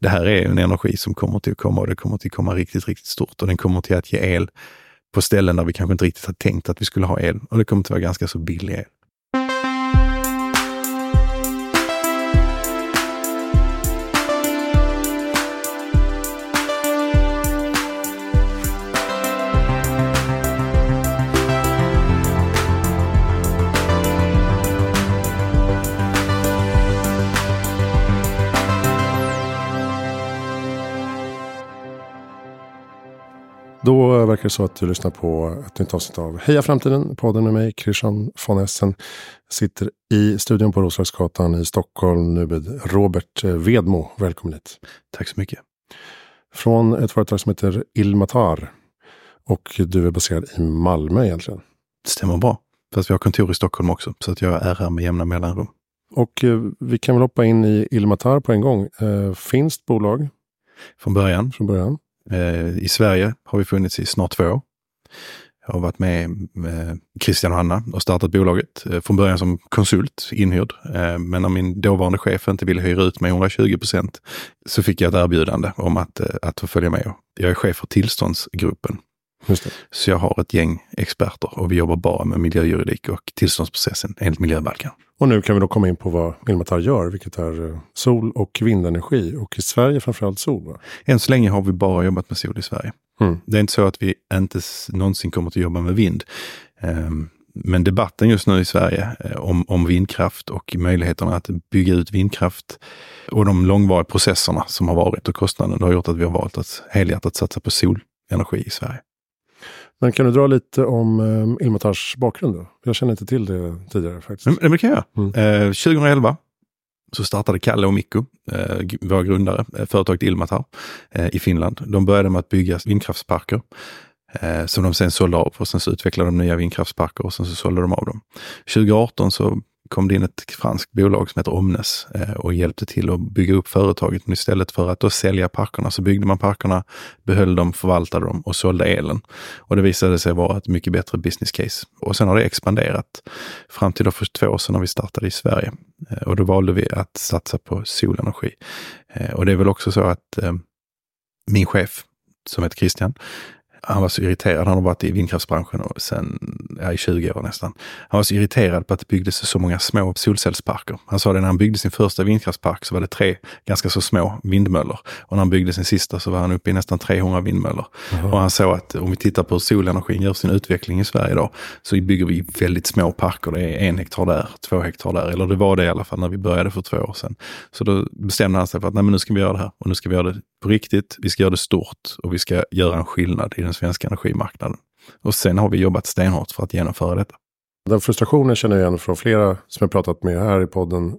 det här är en energi som kommer till att komma och det kommer till att komma riktigt, riktigt stort och den kommer till att ge el på ställen där vi kanske inte riktigt har tänkt att vi skulle ha el och det kommer till att vara ganska så billig el. Då verkar det så att du lyssnar på ett nytt avsnitt av Heja Framtiden. Podden med mig, Christian von Essen. Sitter i studion på Roslagsgatan i Stockholm nu med Robert Vedmo. Välkommen hit. Tack så mycket. Från ett företag som heter Ilmatar. Och du är baserad i Malmö egentligen. Det stämmer bra. Fast vi har kontor i Stockholm också, så att jag är här med jämna mellanrum. Och eh, vi kan väl hoppa in i Ilmatar på en gång. Eh, finskt bolag? Från början. Från början. Eh, I Sverige har vi funnits i snart två år. Jag har varit med med Christian och Hanna och startat bolaget. Eh, från början som konsult, inhyrd. Eh, men när min dåvarande chef inte ville hyra ut mig 120 procent så fick jag ett erbjudande om att, att få följa med. Jag är chef för tillståndsgruppen. Så jag har ett gäng experter och vi jobbar bara med miljöjuridik och tillståndsprocessen enligt miljöbalken. Och nu kan vi då komma in på vad Ilmatar gör, vilket är sol och vindenergi. Och i Sverige framförallt sol. Va? Än så länge har vi bara jobbat med sol i Sverige. Mm. Det är inte så att vi inte någonsin kommer att jobba med vind. Um, men debatten just nu i Sverige eh, om, om vindkraft och möjligheterna att bygga ut vindkraft och de långvariga processerna som har varit och kostnaden, det har gjort att vi har valt att helhjärtat satsa på solenergi i Sverige. Men kan du dra lite om eh, Ilmatars bakgrund då? Jag känner inte till det tidigare faktiskt. Men, men det kan jag mm. eh, 2011 så startade Kalle och Mikko, eh, våra grundare, eh, företaget Ilmatar eh, i Finland. De började med att bygga vindkraftsparker eh, som de sen sålde av och sen så utvecklade de nya vindkraftsparker och sen så sålde de av dem. 2018 så kom det in ett franskt bolag som heter Omnes eh, och hjälpte till att bygga upp företaget. Men istället för att då sälja parkerna så byggde man parkerna, behöll dem, förvaltade dem och sålde elen. Och det visade sig vara ett mycket bättre business case. Och sen har det expanderat fram till då för två år sedan när vi startade i Sverige. Eh, och då valde vi att satsa på solenergi. Eh, och det är väl också så att min chef som heter Christian, han var så irriterad. Han har varit i vindkraftsbranschen sen, ja, i 20 år nästan. Han var så irriterad på att det byggdes så många små solcellsparker. Han sa det när han byggde sin första vindkraftspark så var det tre ganska så små vindmöllor. Och när han byggde sin sista så var han uppe i nästan 300 vindmöllor. Mm. Och han sa att om vi tittar på hur solenergin gör sin utveckling i Sverige idag så bygger vi väldigt små parker. Det är en hektar där, två hektar där. Eller det var det i alla fall när vi började för två år sedan. Så då bestämde han sig för att nej, men nu ska vi göra det här och nu ska vi göra det på riktigt. Vi ska göra det stort och vi ska göra en skillnad i den svenska energimarknaden. Och sen har vi jobbat stenhårt för att genomföra detta. Den frustrationen känner jag igen från flera som jag pratat med här i podden.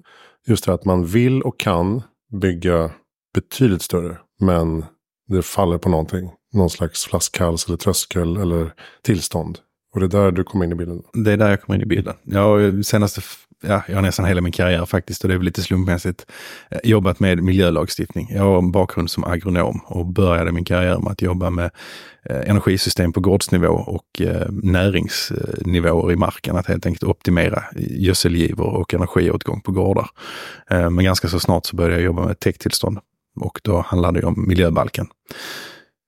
Just det att man vill och kan bygga betydligt större. Men det faller på någonting. Någon slags flaskhals eller tröskel eller tillstånd. Och det är där du kommer in i bilden? Det är där jag kommer in i bilden. Jag senaste ja, jag har nästan hela min karriär faktiskt och det är väl lite slumpmässigt eh, jobbat med miljölagstiftning. Jag har en bakgrund som agronom och började min karriär med att jobba med eh, energisystem på gårdsnivå och eh, näringsnivåer i marken. Att helt enkelt optimera gödselgivor och energiåtgång på gårdar. Men ganska så snart så började jag jobba med täkttillstånd och då handlade det om miljöbalken.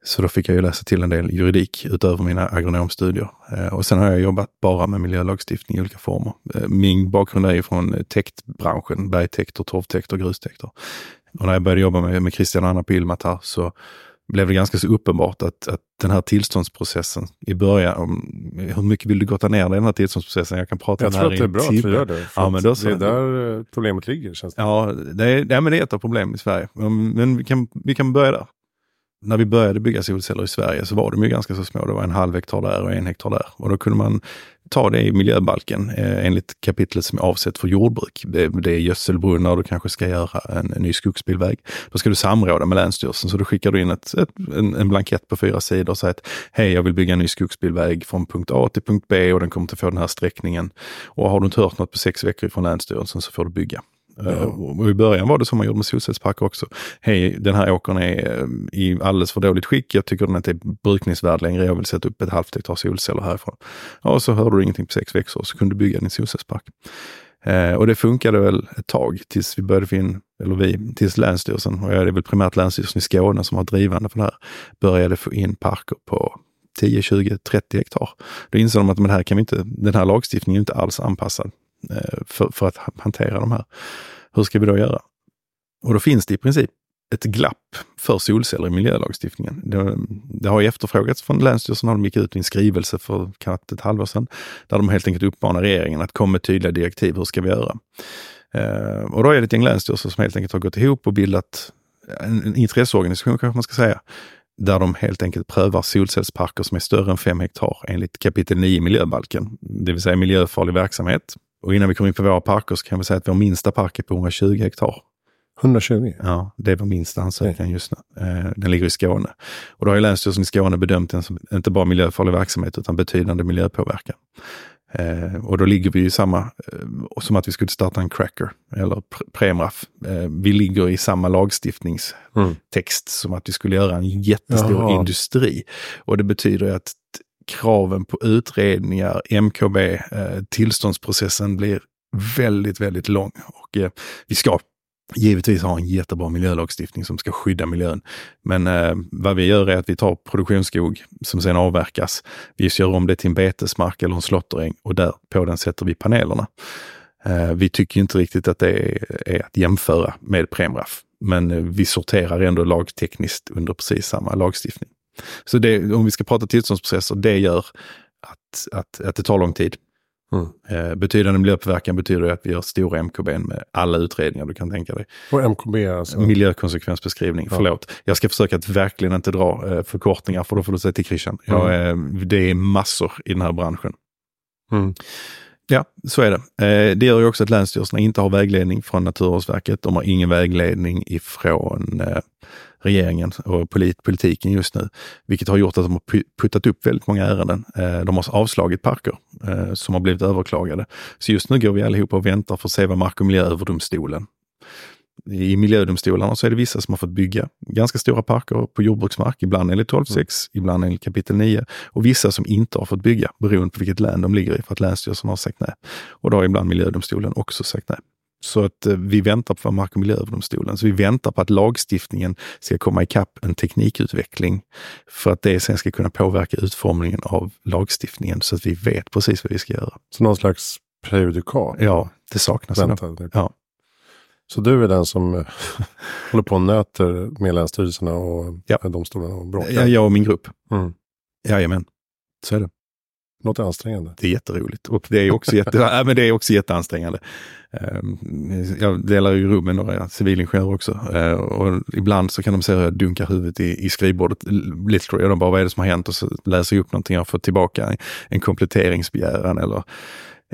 Så då fick jag ju läsa till en del juridik utöver mina agronomstudier. Eh, och sen har jag jobbat bara med miljölagstiftning i olika former. Eh, min bakgrund är ju från täktbranschen, bergtäkter, torvtäkter, grustäkter. Och när jag började jobba med, med Christian och Anna på Ilmatar så blev det ganska så uppenbart att, att den här tillståndsprocessen i början, om, hur mycket vill du gotta ner den här tillståndsprocessen? Jag kan prata jag om det här tror att det är bra att vi gör det. Ja, men då så. Det är där eh, problemet ligger. Känns det. Ja, det är, men det är ett av problemen i Sverige. Men vi kan, vi kan börja där när vi började bygga solceller i Sverige så var de ju ganska så små. Det var en halv hektar där och en hektar där. Och då kunde man ta det i miljöbalken eh, enligt kapitlet som är avsett för jordbruk. Det, det är gödselbrunnar, du kanske ska göra en, en ny skogsbilväg. Då ska du samråda med Länsstyrelsen. Så då skickar du in ett, ett, en, en blankett på fyra sidor och säger att hej, jag vill bygga en ny skogsbilväg från punkt A till punkt B och den kommer att få den här sträckningen. Och har du inte hört något på sex veckor från Länsstyrelsen så får du bygga. Ja. Och I början var det som man gjorde med solcellsparker också. Hej, den här åkern är eh, i alldeles för dåligt skick. Jag tycker den inte är brukningsvärd längre. Jag vill sätta upp ett halvt hektar solceller härifrån. Ja, så hörde du ingenting på sex veckor och så kunde du bygga din solcellspark. Eh, och det funkade väl ett tag tills vi började få in, eller vi, tills Länsstyrelsen, och det är väl primärt Länsstyrelsen i Skåne som har drivande för det här, började få in parker på 10, 20, 30 hektar. Då insåg de att men här kan vi inte, den här lagstiftningen är inte alls anpassad eh, Eh, för, för att hantera de här. Hur ska vi då göra? Och då finns det i princip ett glapp för solceller i miljölagstiftningen. Det, det har efterfrågats från Länsstyrelsen, de gick ut i en skrivelse för knappt ett halvår sedan, där de helt enkelt uppmanar regeringen att komma med tydliga direktiv. Hur ska vi göra? Eh, och då är det ett gäng länsstyrelser som helt enkelt har gått ihop och bildat en, en intresseorganisation kanske man ska säga, där de helt enkelt prövar solcellsparker som är större än 5 hektar enligt kapitel 9 i miljöbalken, det vill säga miljöfarlig verksamhet. Och innan vi kommer in på våra parker så kan vi säga att vår minsta park är på 120 hektar. 120? Ja, det är vår minsta ansökan just nu. Eh, den ligger i Skåne. Och då har ju Länsstyrelsen i Skåne bedömt den som inte bara miljöfarlig verksamhet utan betydande miljöpåverkan. Eh, och då ligger vi i samma, eh, som att vi skulle starta en cracker eller Premraf. Eh, vi ligger i samma lagstiftningstext mm. som att vi skulle göra en jättestor Jaha. industri. Och det betyder att kraven på utredningar, MKB, eh, tillståndsprocessen blir väldigt, väldigt lång. Och eh, vi ska givetvis ha en jättebra miljölagstiftning som ska skydda miljön. Men eh, vad vi gör är att vi tar produktionsskog som sedan avverkas. Vi gör om det till en betesmark eller en slåtteräng och där på den sätter vi panelerna. Eh, vi tycker inte riktigt att det är, är att jämföra med Premraff, men eh, vi sorterar ändå lagtekniskt under precis samma lagstiftning. Så det, om vi ska prata tillståndsprocesser, det gör att, att, att det tar lång tid. Mm. Eh, betydande miljöpåverkan betyder att vi gör stora MKB med alla utredningar du kan tänka dig. Och MKB alltså? Miljökonsekvensbeskrivning, ja. förlåt. Jag ska försöka att verkligen inte dra eh, förkortningar för då får du säga till Christian. Jag, mm. det är massor i den här branschen. Mm. Ja, så är det. Eh, det gör ju också att länsstyrelserna inte har vägledning från Naturvårdsverket. De har ingen vägledning ifrån regeringen och polit, politiken just nu, vilket har gjort att de har puttat upp väldigt många ärenden. Eh, de har avslagit parker eh, som har blivit överklagade. Så just nu går vi allihopa och väntar för att se vad Mark och miljööverdomstolen i miljödomstolarna så är det vissa som har fått bygga ganska stora parker på jordbruksmark, ibland enligt 12.6, mm. ibland enligt kapitel 9 och vissa som inte har fått bygga beroende på vilket län de ligger i för att Länsstyrelsen har sagt nej. Och då har ibland miljödomstolen också sagt nej. Så att eh, vi väntar på Mark och miljööverdomstolen. Så vi väntar på att lagstiftningen ska komma ikapp en teknikutveckling för att det sen ska kunna påverka utformningen av lagstiftningen så att vi vet precis vad vi ska göra. Så någon slags prejudikat? Ja, det saknas. Vänta, ja. Så du är den som eh, håller på och nöter med länsstyrelserna och ja. domstolarna och bråkar? Ja, jag och min grupp. Mm. Jajamän, så är det. Låter ansträngande. Det är jätteroligt och det är också, jätte, ja, men det är också jätteansträngande. Ehm, jag delar ju rum med några civilingenjörer också eh, och ibland så kan de se hur jag dunkar huvudet i, i skrivbordet. Literally, de bara vad är det som har hänt och så läser jag upp någonting jag fått tillbaka, en, en kompletteringsbegäran eller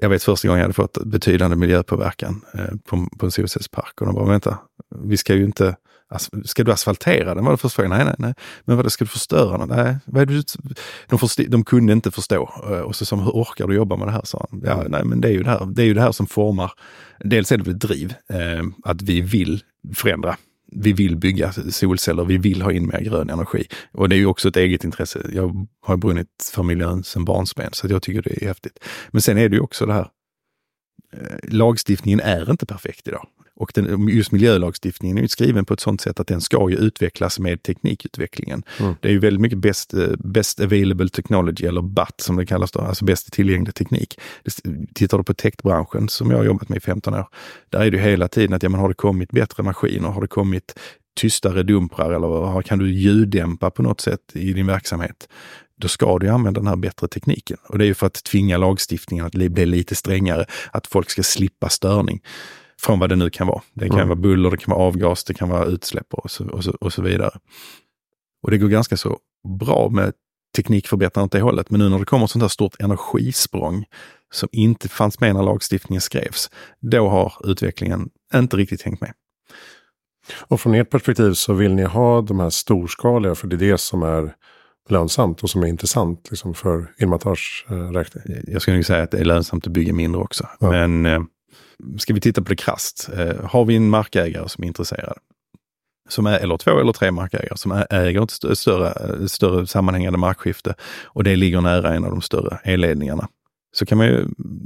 jag vet första gången jag hade fått betydande miljöpåverkan eh, på, på en solcellspark och de bara, vänta, vi ska ju inte, ska du asfaltera den? Var det första frågan. Nej, nej, nej. Men vad ska du förstöra den? Nej, vad är det de, först, de kunde inte förstå. Eh, och så sa hur orkar du jobba med det här? Sa han. Ja, nej, men det är ju det här, det är ju det här som formar, dels är det väl ett driv, eh, att vi vill förändra vi vill bygga solceller, vi vill ha in mer grön energi. Och det är ju också ett eget intresse. Jag har brunnit för miljön sedan barnsben, så jag tycker det är häftigt. Men sen är det ju också det här, lagstiftningen är inte perfekt idag. Och den, just miljölagstiftningen är ju skriven på ett sådant sätt att den ska ju utvecklas med teknikutvecklingen. Mm. Det är ju väldigt mycket best, eh, best available technology, eller BAT som det kallas då, alltså bäst tillgänglig teknik. Tittar du på techbranschen som jag har jobbat med i 15 år, där är det hela tiden att ja, men har det kommit bättre maskiner? Har det kommit tystare dumprar eller kan du ljuddämpa på något sätt i din verksamhet? Då ska du använda den här bättre tekniken. Och det är ju för att tvinga lagstiftningen att bli lite strängare, att folk ska slippa störning från vad det nu kan vara. Det kan mm. vara buller, det kan vara avgas, det kan vara utsläpp och så, och så, och så vidare. Och det går ganska så bra med teknikförbättrande åt det hållet. Men nu när det kommer ett sånt här stort energisprång som inte fanns med när lagstiftningen skrevs, då har utvecklingen inte riktigt hängt med. Och från ert perspektiv så vill ni ha de här storskaliga, för det är det som är lönsamt och som är intressant liksom för Ilmatars eh, räkning? Jag skulle nog säga att det är lönsamt att bygga mindre också. Ja. Men eh, ska vi titta på det krast, eh, har vi en markägare som är intresserad, som är, eller två eller tre markägare som äger ett större, större sammanhängande markskifte och det ligger nära en av de större elledningarna. Så kan man ju,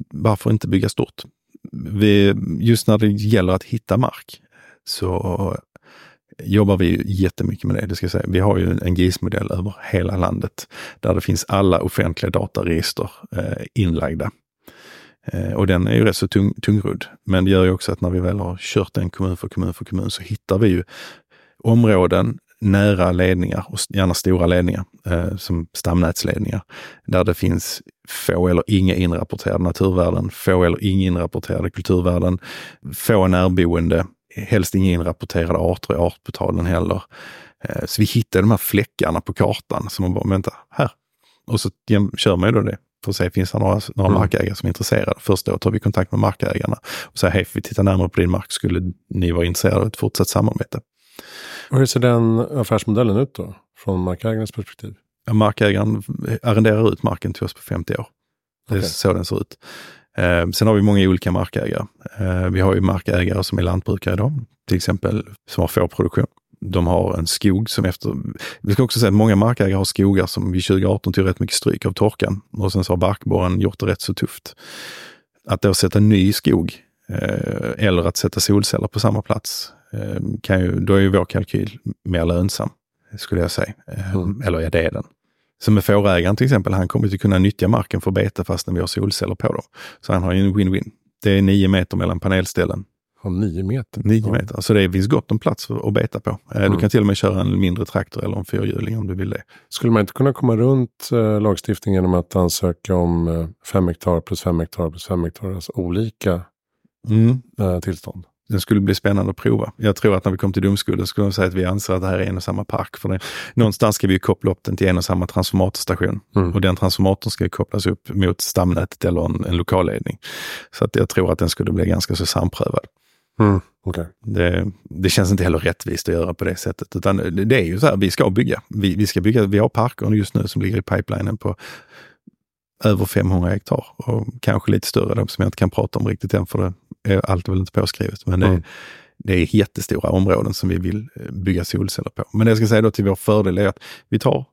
varför inte bygga stort? vi, just när det gäller att hitta mark så jobbar vi jättemycket med det. det ska jag säga. Vi har ju en GIS-modell över hela landet där det finns alla offentliga dataregister eh, inlagda. Eh, och den är ju rätt så tung, tungrodd. Men det gör ju också att när vi väl har kört den kommun för kommun för kommun så hittar vi ju områden nära ledningar och gärna stora ledningar eh, som stamnätsledningar där det finns få eller inga inrapporterade naturvärden, få eller inga inrapporterade kulturvärden, få närboende, helst inga inrapporterade arter i artportalen heller. Eh, så vi hittar de här fläckarna på kartan som man bara, vänta, här. Och så kör man ju då det för att se, finns det några, några mm. markägare som är intresserade? Först då tar vi kontakt med markägarna och säger, hej, vi tittar närmare på din mark, skulle ni vara intresserade av ett fortsatt samarbete? Och hur ser den affärsmodellen ut då, från markägarens perspektiv? Ja, markägaren arrenderar ut marken till oss på 50 år. Det är okay. så den ser ut. Eh, sen har vi många olika markägare. Eh, vi har ju markägare som är lantbrukare idag, till exempel som har fårproduktion. De har en skog som efter... Vi ska också säga att många markägare har skogar som vid 2018 tog rätt mycket stryk av torkan och sen så har barkborren gjort det rätt så tufft. Att då sätta ny skog eh, eller att sätta solceller på samma plats, kan ju, då är ju vår kalkyl mer lönsam, skulle jag säga. Mm. Eller ja, det är den. Så med fårägaren till exempel, han kommer inte kunna nyttja marken för bete fastän vi har solceller på dem. Så han har ju en win-win. Det är nio meter mellan panelställen. Ja, nio meter? Nio meter. Så det finns gott om plats att beta på. Mm. Du kan till och med köra en mindre traktor eller en fyrhjuling om du vill det. Skulle man inte kunna komma runt eh, lagstiftningen genom att ansöka om eh, fem hektar plus fem hektar plus fem hektar, alltså olika mm. eh, tillstånd? Den skulle bli spännande att prova. Jag tror att när vi kom till domstolen skulle de säga att vi anser att det här är en och samma park. För det, någonstans ska vi koppla upp den till en och samma transformatorstation mm. och den transformatorn ska kopplas upp mot stamnätet eller en, en lokalledning. Så att jag tror att den skulle bli ganska så samprövad. Mm. Okay. Det, det, känns inte heller rättvist att göra på det sättet. Utan det är ju så här, vi ska bygga. Vi, vi ska bygga. Vi har parker just nu som ligger i pipelinen på över 500 hektar och kanske lite större då, som jag inte kan prata om riktigt än för det är allt väl inte påskrivet. Men det, mm. det är jättestora områden som vi vill eh, bygga solceller på. Men det jag ska säga då till vår fördel är att vi tar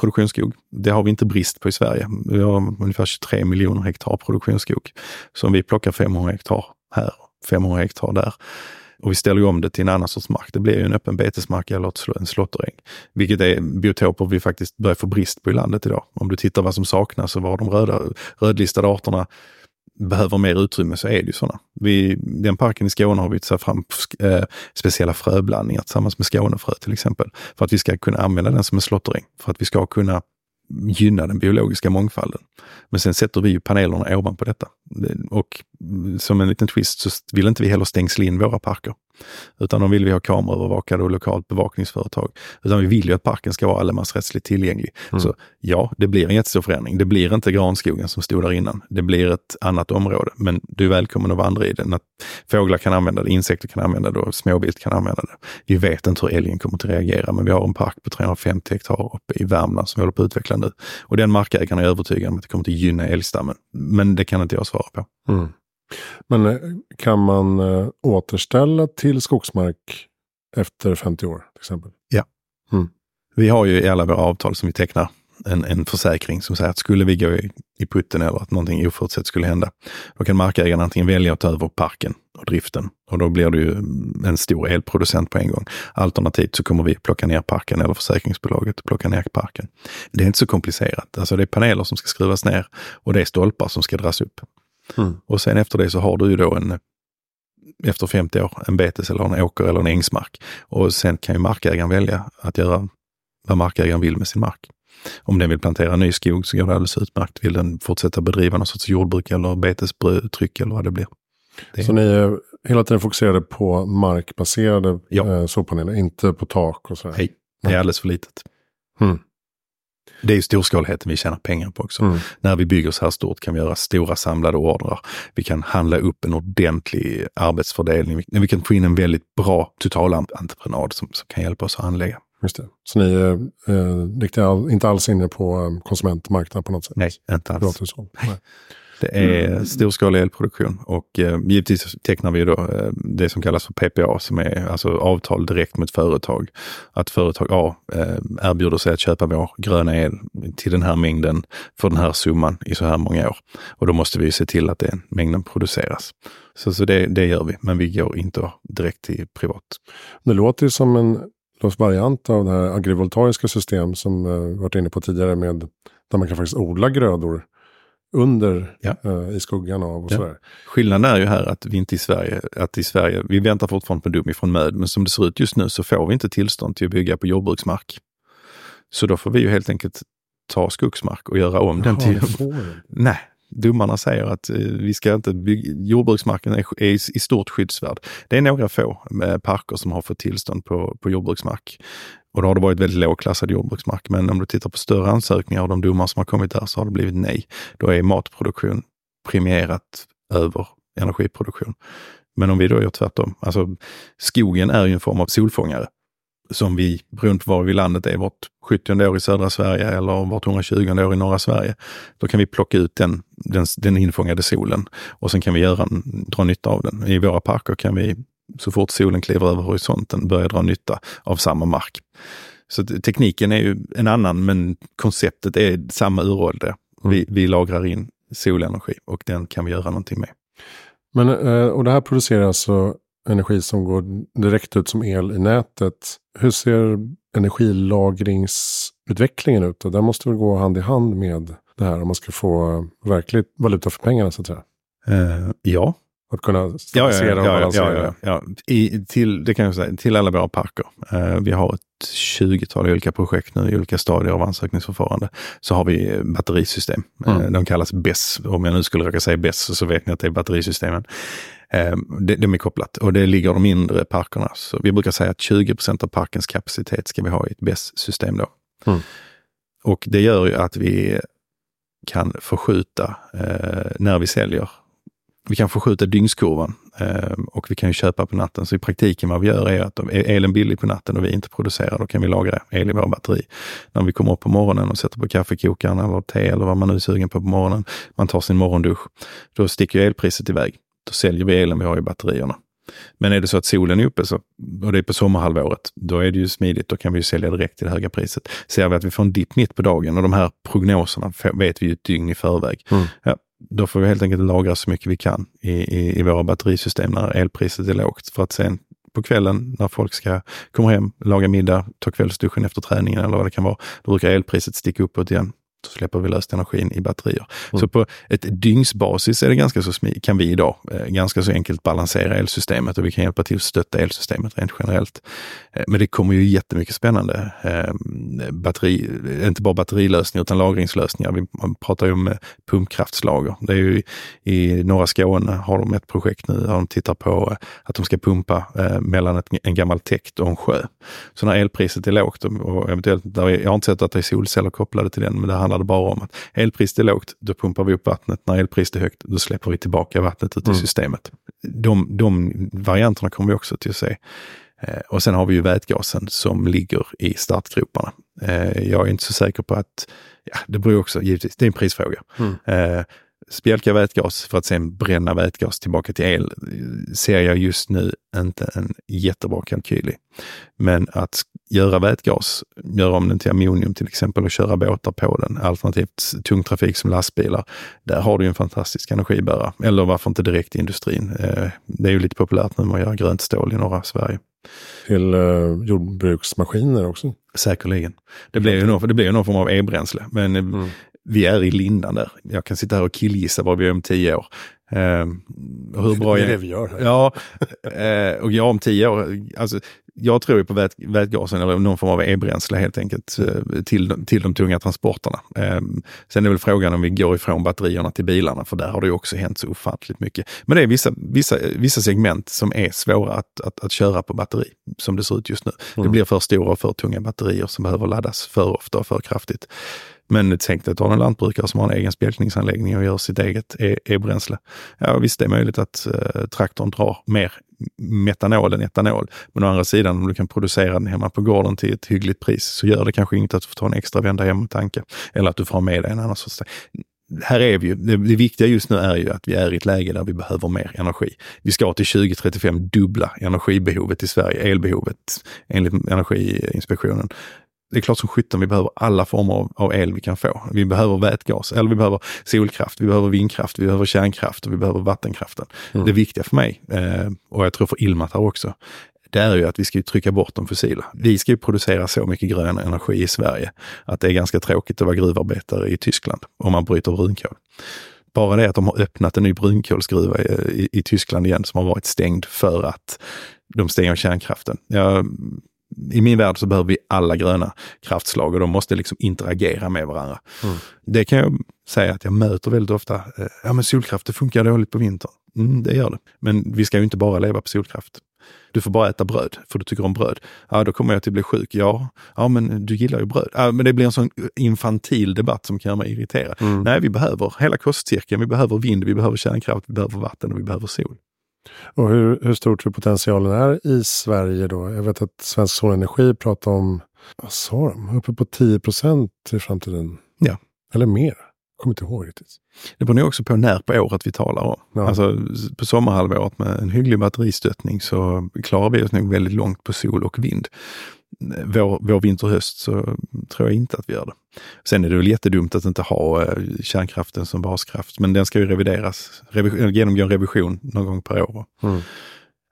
produktionsskog. Det har vi inte brist på i Sverige. Vi har ungefär 23 miljoner hektar produktionsskog. Så om vi plockar 500 hektar här, 500 hektar där och vi ställer om det till en annan sorts mark. Det blir ju en öppen betesmark eller en slåtteräng. Vilket är biotoper vi faktiskt börjar få brist på i landet idag. Om du tittar vad som saknas och var de röda, rödlistade arterna behöver mer utrymme så är det ju sådana. Vi, den parken i Skåne har vi tagit fram eh, speciella fröblandningar tillsammans med Skånefrö till exempel. För att vi ska kunna använda den som en slåtteräng. För att vi ska kunna gynna den biologiska mångfalden. Men sen sätter vi ju panelerna ovanpå detta. Och som en liten twist så vill inte vi heller stängsla in våra parker. Utan de vill vi ha kameraövervakade och lokalt bevakningsföretag. Utan vi vill ju att parken ska vara allemansrättsligt tillgänglig. Mm. Så ja, det blir en jättestor förändring. Det blir inte granskogen som stod där innan. Det blir ett annat område. Men du är välkommen att vandra i den. Att fåglar kan använda det, insekter kan använda det och småvilt kan använda det. Vi vet inte hur älgen kommer att reagera, men vi har en park på 350 hektar uppe i Värmland som vi håller på att utveckla nu. Och den markägaren är övertygad om att det kommer att gynna älgstammen. Men det kan inte jag svara på. Mm. Men eh, kan man äh, återställa till skogsmark efter 50 år till exempel? Ja. Mm. Vi har ju i alla våra avtal som vi tecknar en, en försäkring som säger att skulle vi gå i, i putten eller att någonting oförutsett skulle hända, då kan markägaren antingen välja att ta över parken och driften och då blir det ju en stor elproducent på en gång. Alternativt så kommer vi plocka ner parken eller försäkringsbolaget plocka ner parken. Det är inte så komplicerat. Alltså det är paneler som ska skruvas ner och det är stolpar som ska dras upp. Mm. Och sen efter det så har du ju då en, efter 50 år, en betes eller en åker eller en ängsmark. Och sen kan ju markägaren välja att göra vad markägaren vill med sin mark. Om den vill plantera ny skog så går det alldeles utmärkt. Vill den fortsätta bedriva någon sorts jordbruk eller betestryck eller vad det blir. Det. Så ni är hela tiden fokuserade på markbaserade ja. eh, solpaneler, inte på tak och sådär? Nej, det är alldeles för litet. Mm. Det är ju storskaligheten vi tjänar pengar på också. Mm. När vi bygger så här stort kan vi göra stora samlade ordrar. Vi kan handla upp en ordentlig arbetsfördelning. Vi kan få in en väldigt bra totalentreprenad som, som kan hjälpa oss att anlägga. Just det. Så ni är eh, inte alls inne på eh, konsumentmarknaden på något sätt? Nej, inte alls. Nej. Det är mm. storskalig elproduktion och eh, givetvis tecknar vi då eh, det som kallas för PPA som är alltså avtal direkt med ett företag. Att företag A eh, erbjuder sig att köpa vår gröna el till den här mängden för den här summan i så här många år. Och då måste vi se till att den mängden produceras. Så, så det, det gör vi, men vi går inte direkt till privat. Det låter ju som en variant av det här agrivoltaiska system som vi varit inne på tidigare med där man kan faktiskt odla grödor under ja. uh, i skuggan av och ja. sådär. Skillnaden är ju här att vi inte i Sverige, att i Sverige, vi väntar fortfarande på dom ifrån MÖD, men som det ser ut just nu så får vi inte tillstånd till att bygga på jordbruksmark. Så då får vi ju helt enkelt ta skogsmark och göra om Jaha, den till... Nej, domarna säger att eh, vi ska inte bygga, jordbruksmarken är, i, i stort skyddsvärd. Det är några få eh, parker som har fått tillstånd på, på jordbruksmark. Och då har det varit väldigt lågklassad jordbruksmark. Men om du tittar på större ansökningar och de domar som har kommit där så har det blivit nej. Då är matproduktion premierat över energiproduktion. Men om vi då gör tvärtom, alltså skogen är ju en form av solfångare som vi, beroende på var vi landet är, vart 70 år i södra Sverige eller vart 120 år i norra Sverige. Då kan vi plocka ut den, den, den infångade solen och sen kan vi göra, dra nytta av den. I våra parker kan vi så fort solen kliver över horisonten börja dra nytta av samma mark. Så tekniken är ju en annan men konceptet är samma uråldre. Mm. Vi, vi lagrar in solenergi och den kan vi göra någonting med. Men, eh, och det här producerar alltså energi som går direkt ut som el i nätet. Hur ser energilagringsutvecklingen ut? Den måste väl gå hand i hand med det här om man ska få verkligt valuta för pengarna så att säga? Uh, ja, att kunna stabilisera ja, ja, ja, och balansera. Ja, ja, ja. I, till, det kan jag säga, till alla våra parker. Uh, vi har ett 20-tal olika projekt nu i olika stadier av ansökningsförfarande. Så har vi batterisystem. Mm. Uh, de kallas BESS. Om jag nu skulle råka säga BESS så vet ni att det är batterisystemen. Uh, de, de är kopplat och det ligger de mindre parkerna. Så vi brukar säga att 20% av parkens kapacitet ska vi ha i ett BESS-system då. Mm. Och det gör ju att vi kan förskjuta eh, när vi säljer vi kan förskjuta dygnskurvan eh, och vi kan ju köpa på natten. Så i praktiken vad vi gör är att är elen billig på natten och vi inte producerar, då kan vi lagra el i våra batteri. När vi kommer upp på morgonen och sätter på kaffekokaren eller te eller vad man nu är sugen på på morgonen. Man tar sin morgondusch. Då sticker elpriset iväg. Då säljer vi elen vi har i batterierna. Men är det så att solen är uppe så, och det är på sommarhalvåret, då är det ju smidigt. Då kan vi sälja direkt till det höga priset. Ser vi att vi får en dipp mitt på dagen och de här prognoserna vet vi ju ett dygn i förväg. Mm. Ja, då får vi helt enkelt lagra så mycket vi kan i, i, i våra batterisystem när elpriset är lågt för att sen på kvällen när folk ska komma hem, laga middag, ta kvällsduschen efter träningen eller vad det kan vara. Då brukar elpriset sticka uppåt igen så släpper vi löst energin i batterier. Mm. Så på ett dygnsbasis är det ganska så kan vi idag eh, ganska så enkelt balansera elsystemet och vi kan hjälpa till att stötta elsystemet rent generellt. Eh, men det kommer ju jättemycket spännande eh, batteri, inte bara batterilösningar utan lagringslösningar. Vi pratar ju om pumpkraftslager. Det är ju i norra Skåne har de ett projekt nu där de tittar på att de ska pumpa mellan ett, en gammal täkt och en sjö. Så när elpriset är lågt och eventuellt, jag har inte sett att det är solceller kopplade till den, men det handlar det bara om att elpriset är lågt, då pumpar vi upp vattnet. När elpriset är högt, då släpper vi tillbaka vattnet ut i mm. systemet. De, de varianterna kommer vi också till att se. Eh, och sen har vi ju vätgasen som ligger i startgroparna. Eh, jag är inte så säker på att, ja, det beror också givetvis, det är en prisfråga. Mm. Eh, spjälka vätgas för att sen bränna vätgas tillbaka till el ser jag just nu inte en jättebra kalkyl i. Men att göra vätgas, göra om den till ammonium till exempel och köra båtar på den, alternativt tung trafik som lastbilar, där har du en fantastisk energibärare. Eller varför inte direkt i industrin? Eh, det är ju lite populärt nu med att göra grönt stål i norra Sverige. Till eh, jordbruksmaskiner också? Säkerligen. Det blir ju någon, det blir någon form av e-bränsle. Men mm vi är i lindan där. Jag kan sitta här och killgissa var vi är om tio år. Eh, hur bra det är det vi gör. Ja, eh, och jag om tio år, alltså, jag tror ju på vät, vätgasen eller någon form av e-bränsle helt enkelt eh, till, till de tunga transporterna. Eh, sen är väl frågan om vi går ifrån batterierna till bilarna, för där har det ju också hänt så ofantligt mycket. Men det är vissa, vissa, vissa segment som är svåra att, att, att köra på batteri, som det ser ut just nu. Mm. Det blir för stora och för tunga batterier som behöver laddas för ofta och för kraftigt. Men tänk dig att ha en lantbrukare som har en egen spjälkningsanläggning och gör sitt eget e- e-bränsle. Ja visst, det är möjligt att eh, traktorn drar mer metanol än etanol. Men å andra sidan, om du kan producera den hemma på gården till ett hyggligt pris så gör det kanske inte att du får ta en extra vända hem och tanka. Eller att du får ha med dig en annan sorts här är vi ju, det, det, viktiga just nu är ju att vi är i ett läge där vi behöver mer energi. Vi ska till 2035 dubbla energibehovet i Sverige, elbehovet enligt Energiinspektionen. Det är klart som sjutton vi behöver alla former av, av, el vi kan få. Vi behöver vätgas, eller vi behöver solkraft, vi behöver vindkraft, vi behöver kärnkraft och vi behöver vattenkraften. Mm. Det viktiga för mig, eh, och jag tror för Ilmatar också, det är ju att vi ska trycka bort de fossila. Vi ska ju producera så mycket grön energi i Sverige att det är ganska tråkigt att vara gruvarbetare i Tyskland om man bryter brunkol. Bara det att de har öppnat en ny brunkolsgruva i, i, i Tyskland igen som har varit stängd för att de stänger kärnkraften. Ja, I min värld så behöver vi alla gröna kraftslag och de måste liksom interagera med varandra. Mm. Det kan jag säga att jag möter väldigt ofta. Eh, ja men solkraft det funkar dåligt på vintern. Mm, det gör det. Men vi ska ju inte bara leva på solkraft. Du får bara äta bröd, för du tycker om bröd. Ja, då kommer jag att bli sjuk. Ja, ja men du gillar ju bröd. Ja, men det blir en sån infantil debatt som kan göra mig irriterad. Mm. Nej, vi behöver hela kostcirkeln. Vi behöver vind, vi behöver kärnkraft, vi behöver vatten och vi behöver sol. Och hur, hur stor tror potentialen är i Sverige då? Jag vet att Svensk Solenergi pratar om, vad sa de, uppe på 10 procent i framtiden. Ja. Eller mer kommer inte ihåg riktigt. Det beror nog också på när på året vi talar om. Ja. Alltså på sommarhalvåret med en hygglig batteristöttning så klarar vi oss nog väldigt långt på sol och vind. Vår, vår vinter och höst så tror jag inte att vi gör det. Sen är det väl jättedumt att inte ha eh, kärnkraften som baskraft, men den ska ju revideras, revision, genomgå en revision någon gång per år. Mm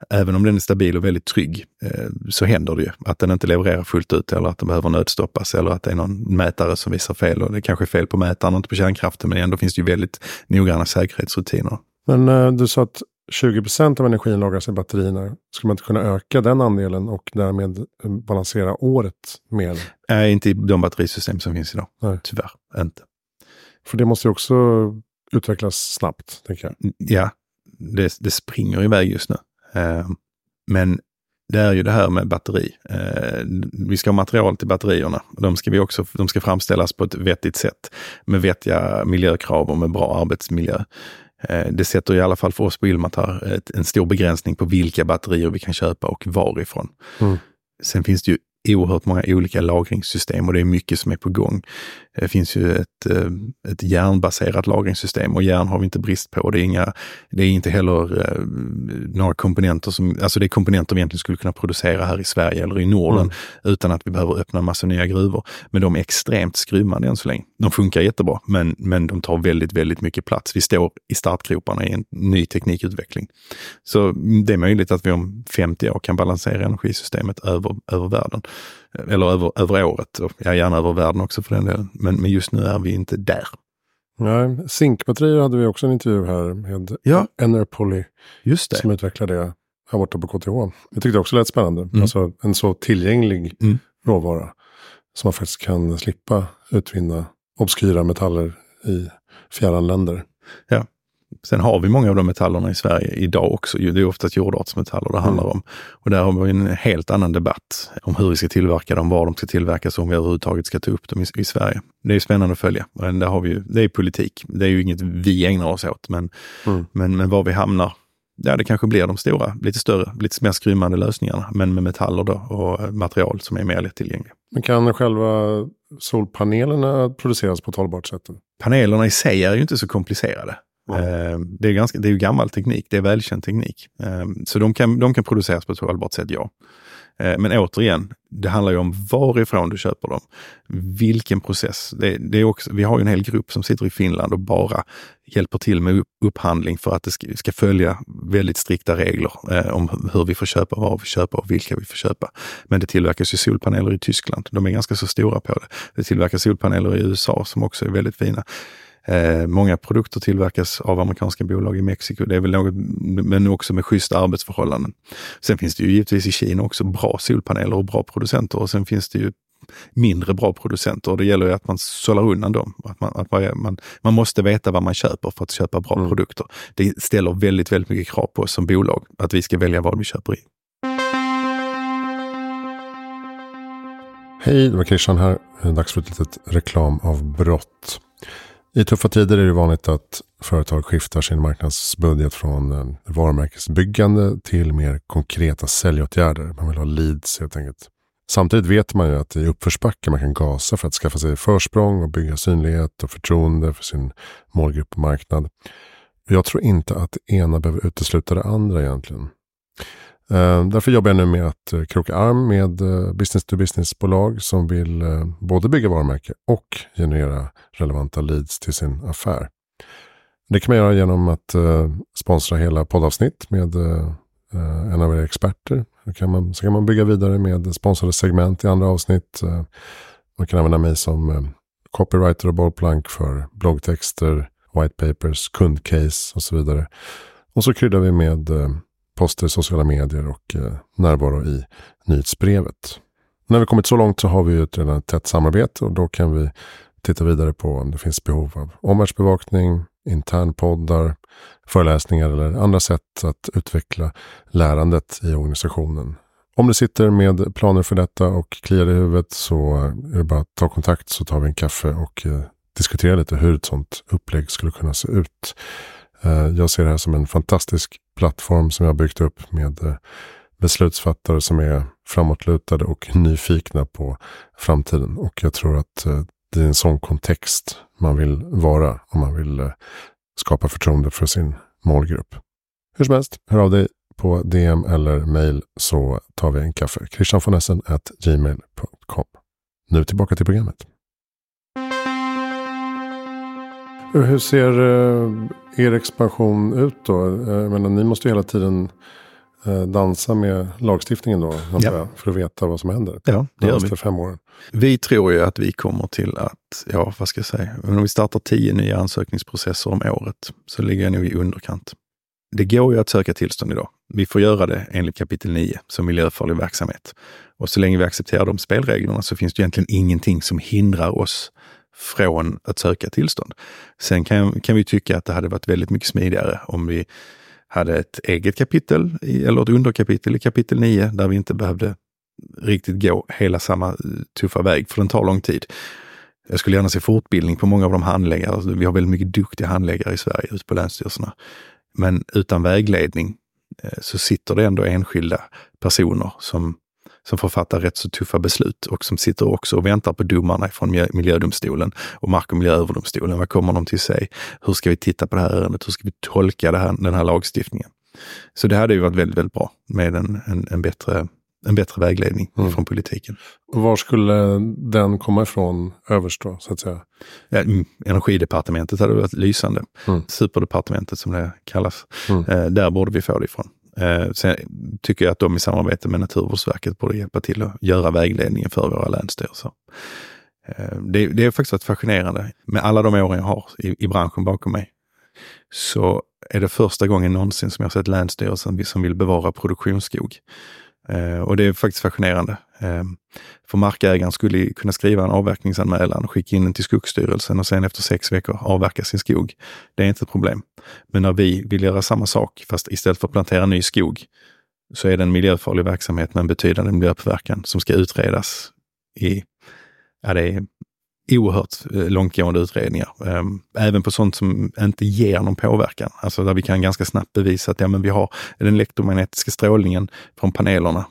även om den är stabil och väldigt trygg, eh, så händer det ju att den inte levererar fullt ut eller att den behöver nödstoppas eller att det är någon mätare som visar fel. Och det kanske är fel på mätaren och inte på kärnkraften, men ändå finns det ju väldigt noggranna säkerhetsrutiner. Men eh, du sa att 20 procent av energin lagras i batterierna. Skulle man inte kunna öka den andelen och därmed eh, balansera året mer? Nej, inte i de batterisystem som finns idag. Nej. Tyvärr inte. För det måste ju också utvecklas snabbt, tänker jag. Ja, det, det springer iväg just nu. Eh, men det är ju det här med batteri. Eh, vi ska ha material till batterierna. De ska, vi också, de ska framställas på ett vettigt sätt med vettiga miljökrav och med bra arbetsmiljö. Eh, det sätter i alla fall för oss på Ilmatar en stor begränsning på vilka batterier vi kan köpa och varifrån. Mm. Sen finns det ju oerhört många olika lagringssystem och det är mycket som är på gång. Det finns ju ett, eh, ett järnbaserat lagringssystem och järn har vi inte brist på. Det är, inga, det är inte heller eh, några komponenter som, alltså det är komponenter vi egentligen skulle kunna producera här i Sverige eller i Norden mm. utan att vi behöver öppna en massa nya gruvor. Men de är extremt skrymmande än så länge. De funkar jättebra, men, men de tar väldigt, väldigt mycket plats. Vi står i startgroparna i en ny teknikutveckling. Så det är möjligt att vi om 50 år kan balansera energisystemet över, över världen. Eller över, över året, och ja, gärna över världen också för den delen. Men, men just nu är vi inte där. Nej, zinkbatterier hade vi också en intervju här med ja. Enerpoly. Just det. Som utvecklar det här borta på KTH. Jag tyckte det också lät spännande. Mm. Alltså en så tillgänglig mm. råvara. Som man faktiskt kan slippa utvinna obskyra metaller i fjärran länder. Ja, Sen har vi många av de metallerna i Sverige idag också. Det är oftast jordartsmetaller det handlar mm. om. Och där har vi en helt annan debatt om hur vi ska tillverka dem, var de ska tillverkas och om vi överhuvudtaget ska ta upp dem i, i Sverige. Det är spännande att följa. Men där har vi, det är politik. Det är ju inget vi ägnar oss åt. Men, mm. men, men var vi hamnar, ja det kanske blir de stora, lite större, lite mer skrymmande lösningarna. Men med metaller då och material som är mer lättillgängliga. Men kan själva solpanelerna produceras på ett hållbart sätt? Panelerna i sig är ju inte så komplicerade. Mm. Det, är ganska, det är ju gammal teknik, det är välkänd teknik. Ehm, så de kan, de kan produceras på ett hållbart sätt, ja. Ehm, men återigen, det handlar ju om varifrån du köper dem. Vilken process. Det, det, är också, vi har ju en hel grupp som sitter i Finland och bara hjälper till med upphandling för att det ska, ska följa väldigt strikta regler eh, om hur vi får köpa, var vi köper och vilka vi får köpa. Men det tillverkas ju solpaneler i Tyskland. De är ganska så stora på det. Det tillverkas solpaneler i USA som också är väldigt fina. Eh, många produkter tillverkas av amerikanska bolag i Mexiko. Det är väl något, men också med schyssta arbetsförhållanden. Sen finns det ju givetvis i Kina också bra solpaneler och bra producenter och sen finns det ju mindre bra producenter och det gäller ju att man sållar undan dem. Att man, att man, man måste veta vad man köper för att köpa bra mm. produkter. Det ställer väldigt, väldigt mycket krav på oss som bolag att vi ska välja vad vi köper i. Hej, det var Christian här. Dags för ett litet reklamavbrott. I tuffa tider är det vanligt att företag skiftar sin marknadsbudget från eh, varumärkesbyggande till mer konkreta säljåtgärder. Man vill ha leads helt enkelt. Samtidigt vet man ju att i uppförsbacke man kan gasa för att skaffa sig försprång och bygga synlighet och förtroende för sin målgrupp och marknad. Jag tror inte att det ena behöver utesluta det andra egentligen. Eh, därför jobbar jag nu med att eh, kroka arm med eh, business-to-business-bolag som vill både bygga varumärke och generera relevanta leads till sin affär. Det kan man göra genom att sponsra hela poddavsnitt med en av era experter. Så kan, man, så kan man bygga vidare med sponsrade segment i andra avsnitt. Man kan använda mig som copywriter och bollplank för bloggtexter, white papers, kundcase och så vidare. Och så kryddar vi med poster, sociala medier och eh, närvaro i nyhetsbrevet. När vi kommit så långt så har vi ju ett redan tätt samarbete och då kan vi titta vidare på om det finns behov av omvärldsbevakning, internpoddar, föreläsningar eller andra sätt att utveckla lärandet i organisationen. Om du sitter med planer för detta och kliar i huvudet så är det bara att ta kontakt så tar vi en kaffe och eh, diskuterar lite hur ett sådant upplägg skulle kunna se ut. Eh, jag ser det här som en fantastisk plattform som jag byggt upp med eh, beslutsfattare som är framåtlutade och nyfikna på framtiden. Och jag tror att eh, det är en sån kontext man vill vara om man vill skapa förtroende för sin målgrupp. Hur som helst, hör av dig på DM eller mail så tar vi en kaffe. Christian von Essen gmail.com. Nu tillbaka till programmet. Hur ser eh, er expansion ut då? Eh, jag menar, ni måste ju hela tiden eh, dansa med lagstiftningen då. Ja. För att veta vad som händer. Ja, det gör vi. fem åren. Vi tror ju att vi kommer till att, ja vad ska jag säga, om vi startar tio nya ansökningsprocesser om året så ligger jag nog i underkant. Det går ju att söka tillstånd idag. Vi får göra det enligt kapitel 9 som miljöfarlig verksamhet. Och så länge vi accepterar de spelreglerna så finns det egentligen ingenting som hindrar oss från att söka tillstånd. Sen kan, kan vi tycka att det hade varit väldigt mycket smidigare om vi hade ett eget kapitel eller ett underkapitel i kapitel 9 där vi inte behövde riktigt gå hela samma eh, tuffa väg, för den tar lång tid. Jag skulle gärna se fortbildning på många av de handläggare. Alltså, vi har väldigt mycket duktiga handläggare i Sverige ute på länsstyrelserna. Men utan vägledning eh, så sitter det ändå enskilda personer som som får fatta rätt så tuffa beslut och som sitter också och väntar på domarna från miljödomstolen och mark och miljööverdomstolen. Vad kommer de till sig? Hur ska vi titta på det här ärendet? Hur ska vi tolka här, den här lagstiftningen? Så det hade ju varit väldigt, väldigt bra med en, en, en bättre en bättre vägledning mm. från politiken. var skulle den komma ifrån överst då, så att säga? Ja, mm, energidepartementet hade varit lysande. Mm. Superdepartementet som det kallas. Mm. Eh, där borde vi få det ifrån. Eh, sen tycker jag att de i samarbete med Naturvårdsverket borde hjälpa till att göra vägledningen för våra länsstyrelser. Eh, det, det är faktiskt fascinerande. Med alla de åren jag har i, i branschen bakom mig så är det första gången någonsin som jag sett Länsstyrelsen som vill bevara produktionsskog. Eh, och det är faktiskt fascinerande. Eh, för markägaren skulle kunna skriva en avverkningsanmälan skicka in den till Skogsstyrelsen och sen efter sex veckor avverka sin skog. Det är inte ett problem. Men när vi vill göra samma sak, fast istället för att plantera ny skog, så är det en miljöfarlig verksamhet med en betydande miljöpåverkan som ska utredas i, ja det är oerhört eh, långtgående utredningar. Ehm, även på sånt som inte ger någon påverkan. Alltså där vi kan ganska snabbt bevisa att ja, men vi har den elektromagnetiska strålningen från panelerna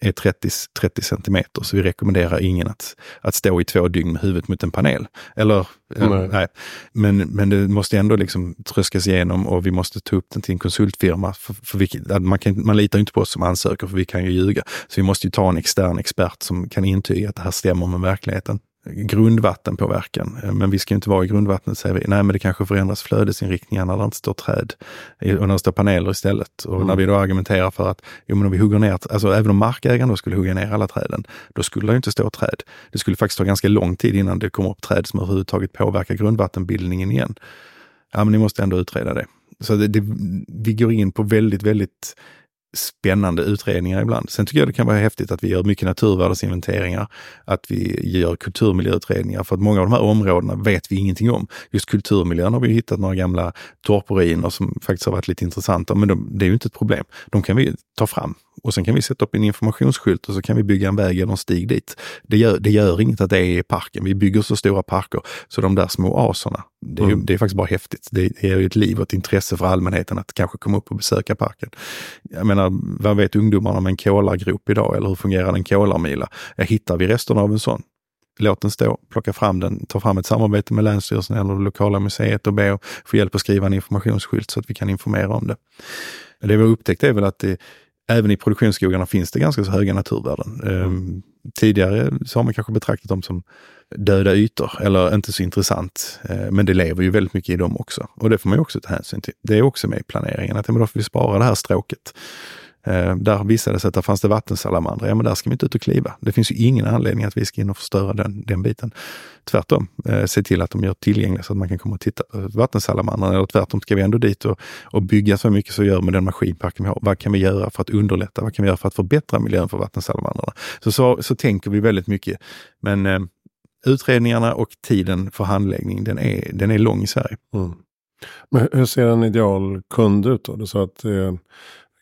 är 30, 30 centimeter, så vi rekommenderar ingen att, att stå i två dygn med huvudet mot en panel. Eller, nej. nej. Men, men det måste ändå liksom tröskas igenom och vi måste ta upp den till en konsultfirma. För, för vi, man, kan, man litar inte på oss som ansöker, för vi kan ju ljuga. Så vi måste ju ta en extern expert som kan intyga att det här stämmer med verkligheten grundvattenpåverkan. Eh, men vi ska inte vara i grundvattnet, säger vi. Nej, men det kanske förändras flödesinriktningar när det inte står träd och när det står paneler istället. Och mm. när vi då argumenterar för att, jo men om vi hugger ner, alltså även om markägaren då skulle hugga ner alla träden, då skulle det inte stå träd. Det skulle faktiskt ta ganska lång tid innan det kommer upp träd som överhuvudtaget påverkar grundvattenbildningen igen. Ja, men ni måste ändå utreda det. Så det, det, vi går in på väldigt, väldigt spännande utredningar ibland. Sen tycker jag det kan vara häftigt att vi gör mycket naturvärdesinventeringar, att vi gör kulturmiljöutredningar, för att många av de här områdena vet vi ingenting om. Just kulturmiljön har vi hittat några gamla torpruiner som faktiskt har varit lite intressanta, men de, det är ju inte ett problem. De kan vi ta fram och sen kan vi sätta upp en informationsskylt och så kan vi bygga en väg eller en stig dit. Det gör, det gör inget att det är i parken. Vi bygger så stora parker så de där små oaserna, det är, mm. det är faktiskt bara häftigt. Det, ger ju ett liv och ett intresse för allmänheten att kanske komma upp och besöka parken. Jag menar, vad vet ungdomarna om en kolargrop idag eller hur fungerar en kolarmila? Hittar vi resterna av en sån, låt den stå, plocka fram den, ta fram ett samarbete med Länsstyrelsen eller det lokala museet och be att få hjälp att skriva en informationsskylt så att vi kan informera om det. Det vi har upptäckt är väl att det, även i produktionsskogarna finns det ganska så höga naturvärden. Mm. Tidigare så har man kanske betraktat dem som döda ytor eller inte så intressant. Eh, men det lever ju väldigt mycket i dem också och det får man ju också ta hänsyn till. Det är också med i planeringen att ja, men då får vi spara det här stråket. Eh, där visade det sig att där fanns det vattensalamandrar. Ja, men där ska vi inte ut och kliva. Det finns ju ingen anledning att vi ska in och förstöra den, den biten. Tvärtom, eh, se till att de gör tillgängliga så att man kan komma och titta på vattensalamandrar. Eller tvärtom, ska vi ändå dit och, och bygga så mycket så gör med den maskinparken vi har. Vad kan vi göra för att underlätta? Vad kan vi göra för att förbättra miljön för vattensalamandrarna? Så, så, så tänker vi väldigt mycket. Men eh, utredningarna och tiden för handläggning, den är, den är lång i Sverige. Mm. Men hur ser en ideal kund ut då? Du sa att eh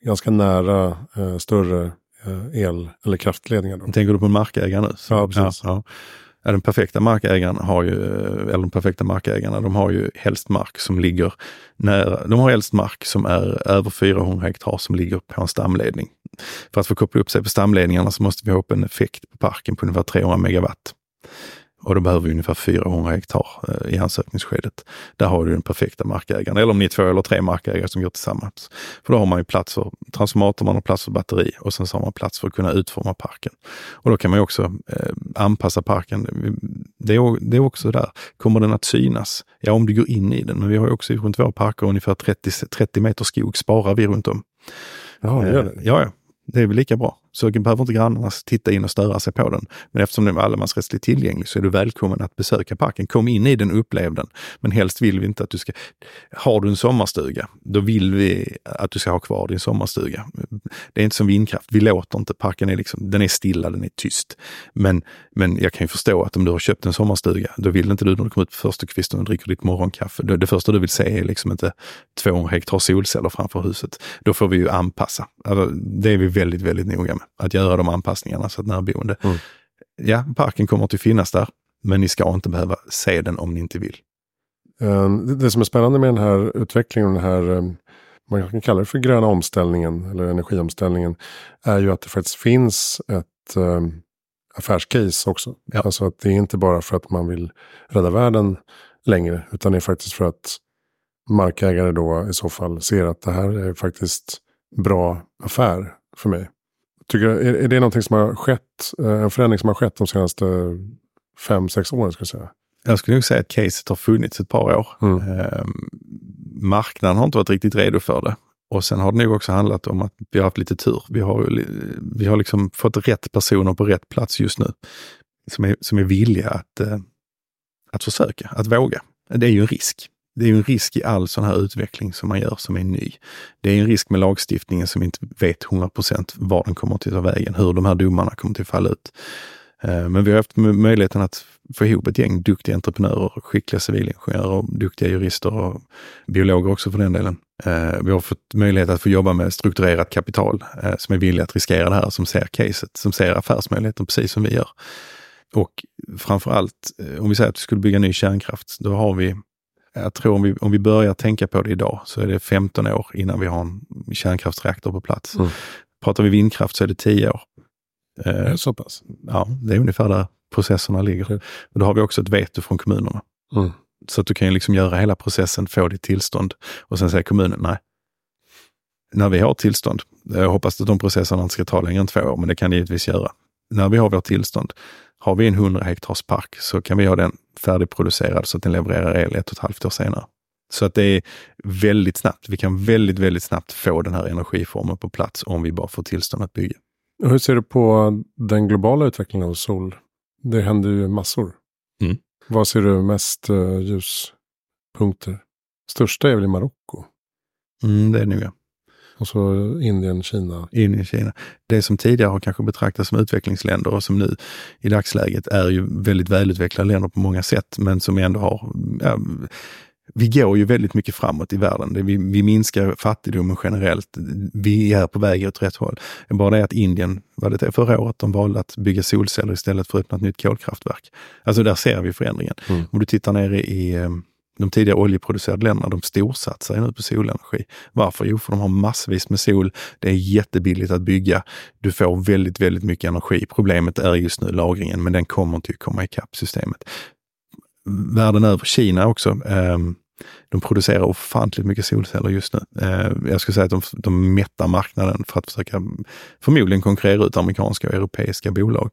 ganska nära eh, större eh, el eller kraftledningar. Då. Tänker du på markägare nu? Ja, precis. Ja. Ja, den perfekta markägaren har ju, eller de perfekta markägarna, de har ju helst mark som ligger nära, de har helst mark som är över 400 hektar som ligger på en stamledning. För att få koppla upp sig på stamledningarna så måste vi ha upp en effekt på parken på ungefär 300 megawatt. Och då behöver vi ungefär 400 hektar eh, i ansökningsskedet. Där har du den perfekta markägaren, eller om ni är två eller tre markägare som går tillsammans. För då har man ju plats för transformator, man har plats för batteri och sen så har man plats för att kunna utforma parken. Och då kan man ju också eh, anpassa parken. Det är, det är också där, kommer den att synas? Ja, om du går in i den, men vi har ju också runt våra parker ungefär 30, 30 meter skog sparar vi runt om. Ja, gör det. Eh, ja, ja. Det är väl lika bra. Så behöver inte grannarna titta in och störa sig på den. Men eftersom den är allemansrättsligt tillgänglig så är du välkommen att besöka parken. Kom in i den och upplev den. Men helst vill vi inte att du ska... Har du en sommarstuga, då vill vi att du ska ha kvar din sommarstuga. Det är inte som vindkraft. Vi låter inte. Parken är liksom, den är stilla, den är tyst. Men, men jag kan ju förstå att om du har köpt en sommarstuga, då vill inte du när du kommer ut på första kvisten och dricker ditt morgonkaffe. Det, det första du vill se är liksom inte 200 hektar solceller framför huset. Då får vi ju anpassa. Alltså, det är vi väldigt, väldigt noga med att göra de anpassningarna så att närboende, mm. ja, parken kommer att finnas där, men ni ska inte behöva se den om ni inte vill. Ehm, det som är spännande med den här utvecklingen, den här, ehm, man kan kalla det för gröna omställningen eller energiomställningen, är ju att det faktiskt finns ett um, affärscase också. Ja. Alltså att det är inte bara för att man vill rädda världen längre, utan det är faktiskt för att markägare då i så fall ser att det här är faktiskt bra affär för mig. Tycker, är, är det någonting som har skett, eh, en förändring som har skett de senaste fem, sex åren? Ska jag, säga? jag skulle nog säga att caset har funnits ett par år. Mm. Eh, marknaden har inte varit riktigt redo för det. Och sen har det nog också handlat om att vi har haft lite tur. Vi har, vi har liksom fått rätt personer på rätt plats just nu. Som är, som är villiga att, eh, att försöka, att våga. Det är ju en risk det är ju en risk i all sån här utveckling som man gör som är ny. Det är en risk med lagstiftningen som inte vet 100 procent var den kommer att ta vägen, hur de här domarna kommer att falla ut. Eh, men vi har haft möjligheten att få ihop ett gäng duktiga entreprenörer, skickliga civilingenjörer och duktiga jurister och biologer också för den delen. Eh, vi har fått möjlighet att få jobba med strukturerat kapital eh, som är villiga att riskera det här, som ser caset, som ser affärsmöjligheten precis som vi gör. Och framför allt, om vi säger att vi skulle bygga ny kärnkraft, då har vi jag tror om vi, om vi börjar tänka på det idag så är det 15 år innan vi har en kärnkraftsreaktor på plats. Mm. Pratar vi vindkraft så är det 10 år. Eh, så pass? Ja, det är ungefär där processerna ligger. Mm. Och då har vi också ett veto från kommunerna. Mm. Så att du kan liksom göra hela processen, få ditt tillstånd och sen säger kommunen nej. När vi har tillstånd, jag hoppas att de processerna inte ska ta längre än två år, men det kan det givetvis göra. När vi har vårt tillstånd, har vi en 100 hektars park så kan vi ha den färdigproducerad så att den levererar el ett och ett halvt år senare. Så att det är väldigt snabbt. Vi kan väldigt, väldigt snabbt få den här energiformen på plats om vi bara får tillstånd att bygga. Och hur ser du på den globala utvecklingen av sol? Det händer ju massor. Mm. Vad ser du mest uh, ljuspunkter? Största är väl i Marocko? Mm, det är nog ja. Och så Indien, Kina. Indien, Kina. Det som tidigare har kanske betraktats som utvecklingsländer och som nu i dagsläget är ju väldigt välutvecklade länder på många sätt, men som ändå har ja, vi går ju väldigt mycket framåt i världen. Vi, vi minskar fattigdomen generellt. Vi är på väg åt rätt håll. Bara det att Indien, var det förra året, de valde att bygga solceller istället för att öppna ett nytt kolkraftverk. Alltså där ser vi förändringen. Mm. Om du tittar ner i eh, de tidigare oljeproducerade länderna, de storsatsar nu på solenergi. Varför? Jo, för de har massvis med sol. Det är jättebilligt att bygga. Du får väldigt, väldigt mycket energi. Problemet är just nu lagringen, men den kommer inte att komma ikapp systemet. Världen över, Kina också. Ehm, de producerar ofantligt mycket solceller just nu. Eh, jag skulle säga att de, de mättar marknaden för att försöka förmodligen konkurrera ut amerikanska och europeiska bolag.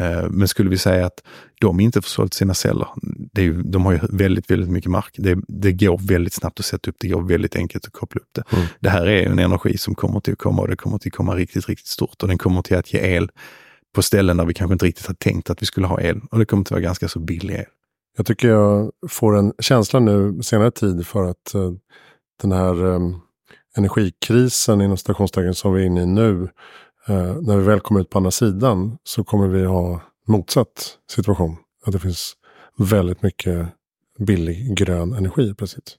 Eh, men skulle vi säga att de inte får sålt sina celler, det är, de har ju väldigt, väldigt mycket mark. Det, det, går väldigt snabbt att sätta upp, det går väldigt enkelt att koppla upp det. Mm. Det här är en energi som kommer till att komma och det kommer till att komma riktigt, riktigt stort och den kommer till att ge el på ställen där vi kanske inte riktigt har tänkt att vi skulle ha el och det kommer till att vara ganska så billig el. Jag tycker jag får en känsla nu senare tid för att uh, den här um, energikrisen inom stationstecken som vi är inne i nu eh, när vi väl kommer ut på andra sidan så kommer vi ha motsatt situation. Att det finns väldigt mycket billig grön energi plötsligt.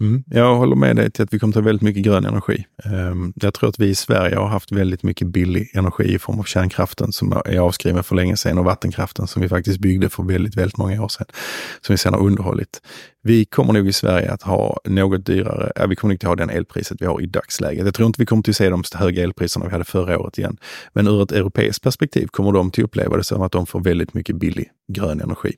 Mm. Jag håller med dig till att vi kommer ta väldigt mycket grön energi. Ehm, jag tror att vi i Sverige har haft väldigt mycket billig energi i form av kärnkraften som är avskriven för länge sedan och vattenkraften som vi faktiskt byggde för väldigt, väldigt många år sedan. Som vi sedan har underhållit. Vi kommer nog i Sverige att ha något dyrare, vi kommer inte ha den elpriset vi har i dagsläget. Jag tror inte vi kommer att se de höga elpriserna vi hade förra året igen. Men ur ett europeiskt perspektiv kommer de att uppleva det som att de får väldigt mycket billig grön energi.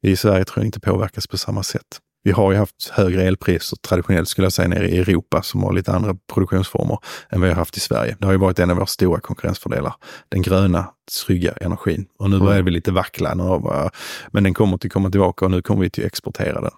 Vi i Sverige tror jag inte påverkas på samma sätt. Vi har ju haft högre elpriser traditionellt skulle jag säga nere i Europa som har lite andra produktionsformer än vi har haft i Sverige. Det har ju varit en av våra stora konkurrensfördelar. Den gröna, trygga energin. Och nu börjar vi lite vackla, men den kommer att komma tillbaka och nu kommer vi till att exportera den.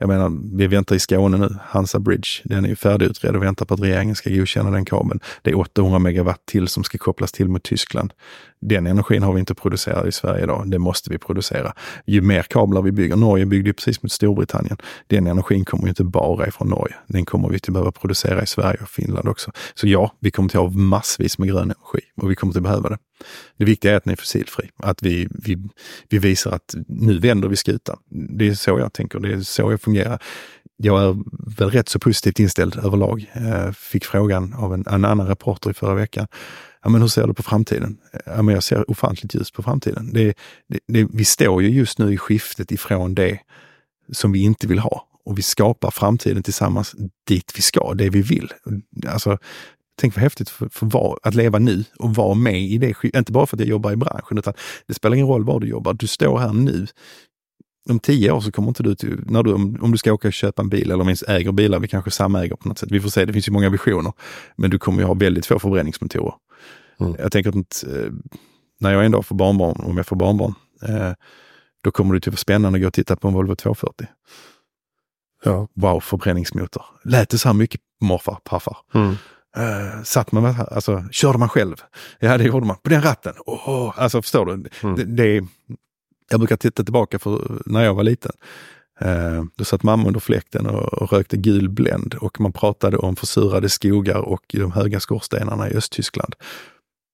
Jag menar, vi väntar i Skåne nu, Hansa Bridge, den är ju färdigutredd och väntar på att regeringen ska godkänna den kabeln. Det är 800 megawatt till som ska kopplas till mot Tyskland. Den energin har vi inte producerat i Sverige idag, det måste vi producera. Ju mer kablar vi bygger, Norge byggde ju precis mot Storbritannien. Den energin kommer ju inte bara ifrån Norge, den kommer vi att behöva producera i Sverige och Finland också. Så ja, vi kommer till att ha massvis med grön energi och vi kommer till att behöva det. Det viktiga är att den är fossilfri, att vi, vi, vi visar att nu vänder vi skutan. Det är så jag tänker, det är så jag fungerar. Jag är väl rätt så positivt inställd överlag. Jag fick frågan av en, en annan reporter i förra veckan. Ja, men hur ser du på framtiden? Eh, ja, men jag ser ofantligt ljus på framtiden. Det, det, det, vi står ju just nu i skiftet ifrån det som vi inte vill ha och vi skapar framtiden tillsammans dit vi ska, det vi vill. Alltså, Tänk vad häftigt för, för var, att leva nu och vara med i det. Inte bara för att jag jobbar i branschen, utan det spelar ingen roll var du jobbar. Du står här nu. Om tio år så kommer inte du till, när du, om, om du ska åka och köpa en bil eller om ens äger bilar, vi kanske samäger på något sätt. Vi får se, det finns ju många visioner. Men du kommer ju ha väldigt få förbränningsmotorer. Mm. Jag tänker att eh, när jag en dag får barnbarn, om jag får barnbarn, eh, då kommer det typ vara spännande att gå och titta på en Volvo 240. Ja. Wow, förbränningsmotor. Lät det så här mycket morfar, farfar? Mm. Uh, satt man, alltså körde man själv? Ja, det gjorde man. På den ratten. Oh, alltså förstår du? Mm. Det, det, jag brukar titta tillbaka för när jag var liten. Uh, då satt mamma under fläkten och, och rökte gul Blend och man pratade om försurade skogar och de höga skorstenarna i Östtyskland.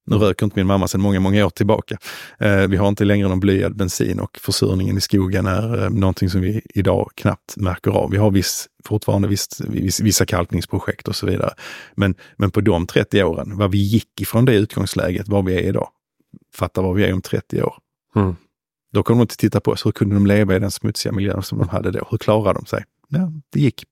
Nu röker inte min mamma sedan många, många år tillbaka. Eh, vi har inte längre någon blyad bensin och försurningen i skogen är eh, någonting som vi idag knappt märker av. Vi har viss, fortfarande viss, viss, vissa kalkningsprojekt och så vidare. Men, men på de 30 åren, vad vi gick ifrån det utgångsläget, var vi är idag. Fatta var vi är om 30 år. Mm. Då kommer de inte titta på oss. Hur kunde de leva i den smutsiga miljön som de hade då? Hur klarade de sig? Ja, det gick.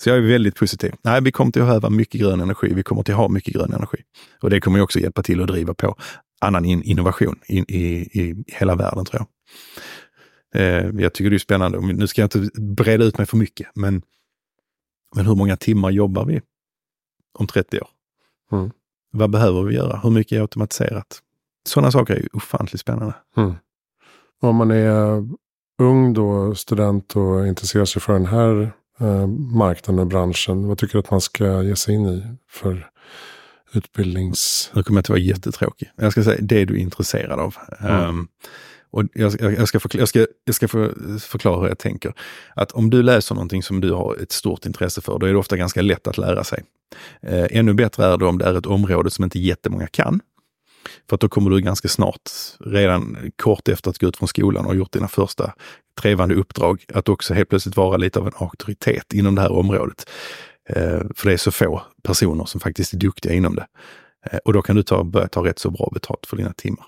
Så jag är väldigt positiv. Nej, vi kommer att behöva mycket grön energi. Vi kommer att ha mycket grön energi. Och det kommer också hjälpa till att driva på annan innovation i, i, i hela världen tror jag. Eh, jag tycker det är spännande. Nu ska jag inte breda ut mig för mycket, men, men hur många timmar jobbar vi om 30 år? Mm. Vad behöver vi göra? Hur mycket är automatiserat? Sådana saker är ju ofantligt spännande. Mm. Om man är ung då, student och intresserar sig för den här eh, marknaden och branschen? Vad tycker du att man ska ge sig in i för utbildnings... Nu kommer jag att vara jättetråkig. Jag ska säga det du är intresserad av. Mm. Um, och jag, jag, ska förklara, jag, ska, jag ska förklara hur jag tänker. Att om du läser någonting som du har ett stort intresse för, då är det ofta ganska lätt att lära sig. Eh, ännu bättre är det om det är ett område som inte jättemånga kan. För att då kommer du ganska snart, redan kort efter att gå ut från skolan och gjort dina första trevande uppdrag, att också helt plötsligt vara lite av en auktoritet inom det här området. Eh, för det är så få personer som faktiskt är duktiga inom det. Eh, och då kan du ta, börja ta rätt så bra betalt för dina timmar.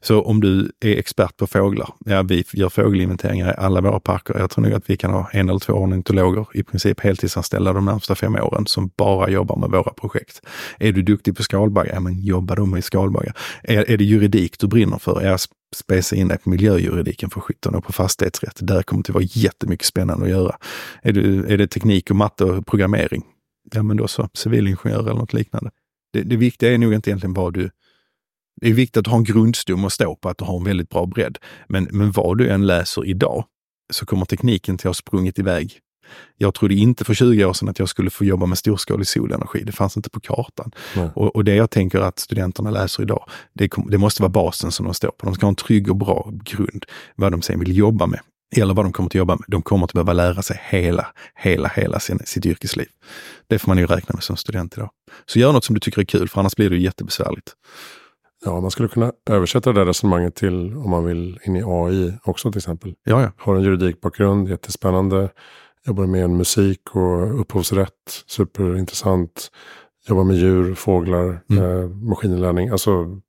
Så om du är expert på fåglar, ja vi gör fågelinventeringar i alla våra parker. Jag tror nog att vi kan ha en eller två ornitologer, i princip heltidsanställda de närmsta fem åren, som bara jobbar med våra projekt. Är du duktig på skalbaggar, ja men jobba då med skalbaggar. Är, är det juridik du brinner för, ja spesa in dig på miljöjuridiken för 17 år på fastighetsrätt. Där kommer det vara jättemycket spännande att göra. Är, du, är det teknik och matte och programmering? Ja, men då så, civilingenjör eller något liknande. Det, det viktiga är nog inte egentligen vad du det är viktigt att ha en grundstum att stå på, att du har en väldigt bra bredd. Men, men vad du än läser idag så kommer tekniken till att ha sprungit iväg. Jag trodde inte för 20 år sedan att jag skulle få jobba med storskalig solenergi. Det fanns inte på kartan. Och, och, det jag tänker att studenterna läser idag, det, det, måste vara basen som de står på. De ska ha en trygg och bra grund, vad de sen vill jobba med. Eller vad de kommer att jobba med. De kommer att behöva lära sig hela, hela, hela sin, sitt yrkesliv. Det får man ju räkna med som student idag. Så gör något som du tycker är kul, för annars blir det jättebesvärligt. Ja, man skulle kunna översätta det där resonemanget till om man vill in i AI också till exempel. Ja, ja. Har en juridikbakgrund, jättespännande. Jobbar med musik och upphovsrätt, superintressant. Jobbar med djur, fåglar, mm. eh, maskininlärning. Alltså,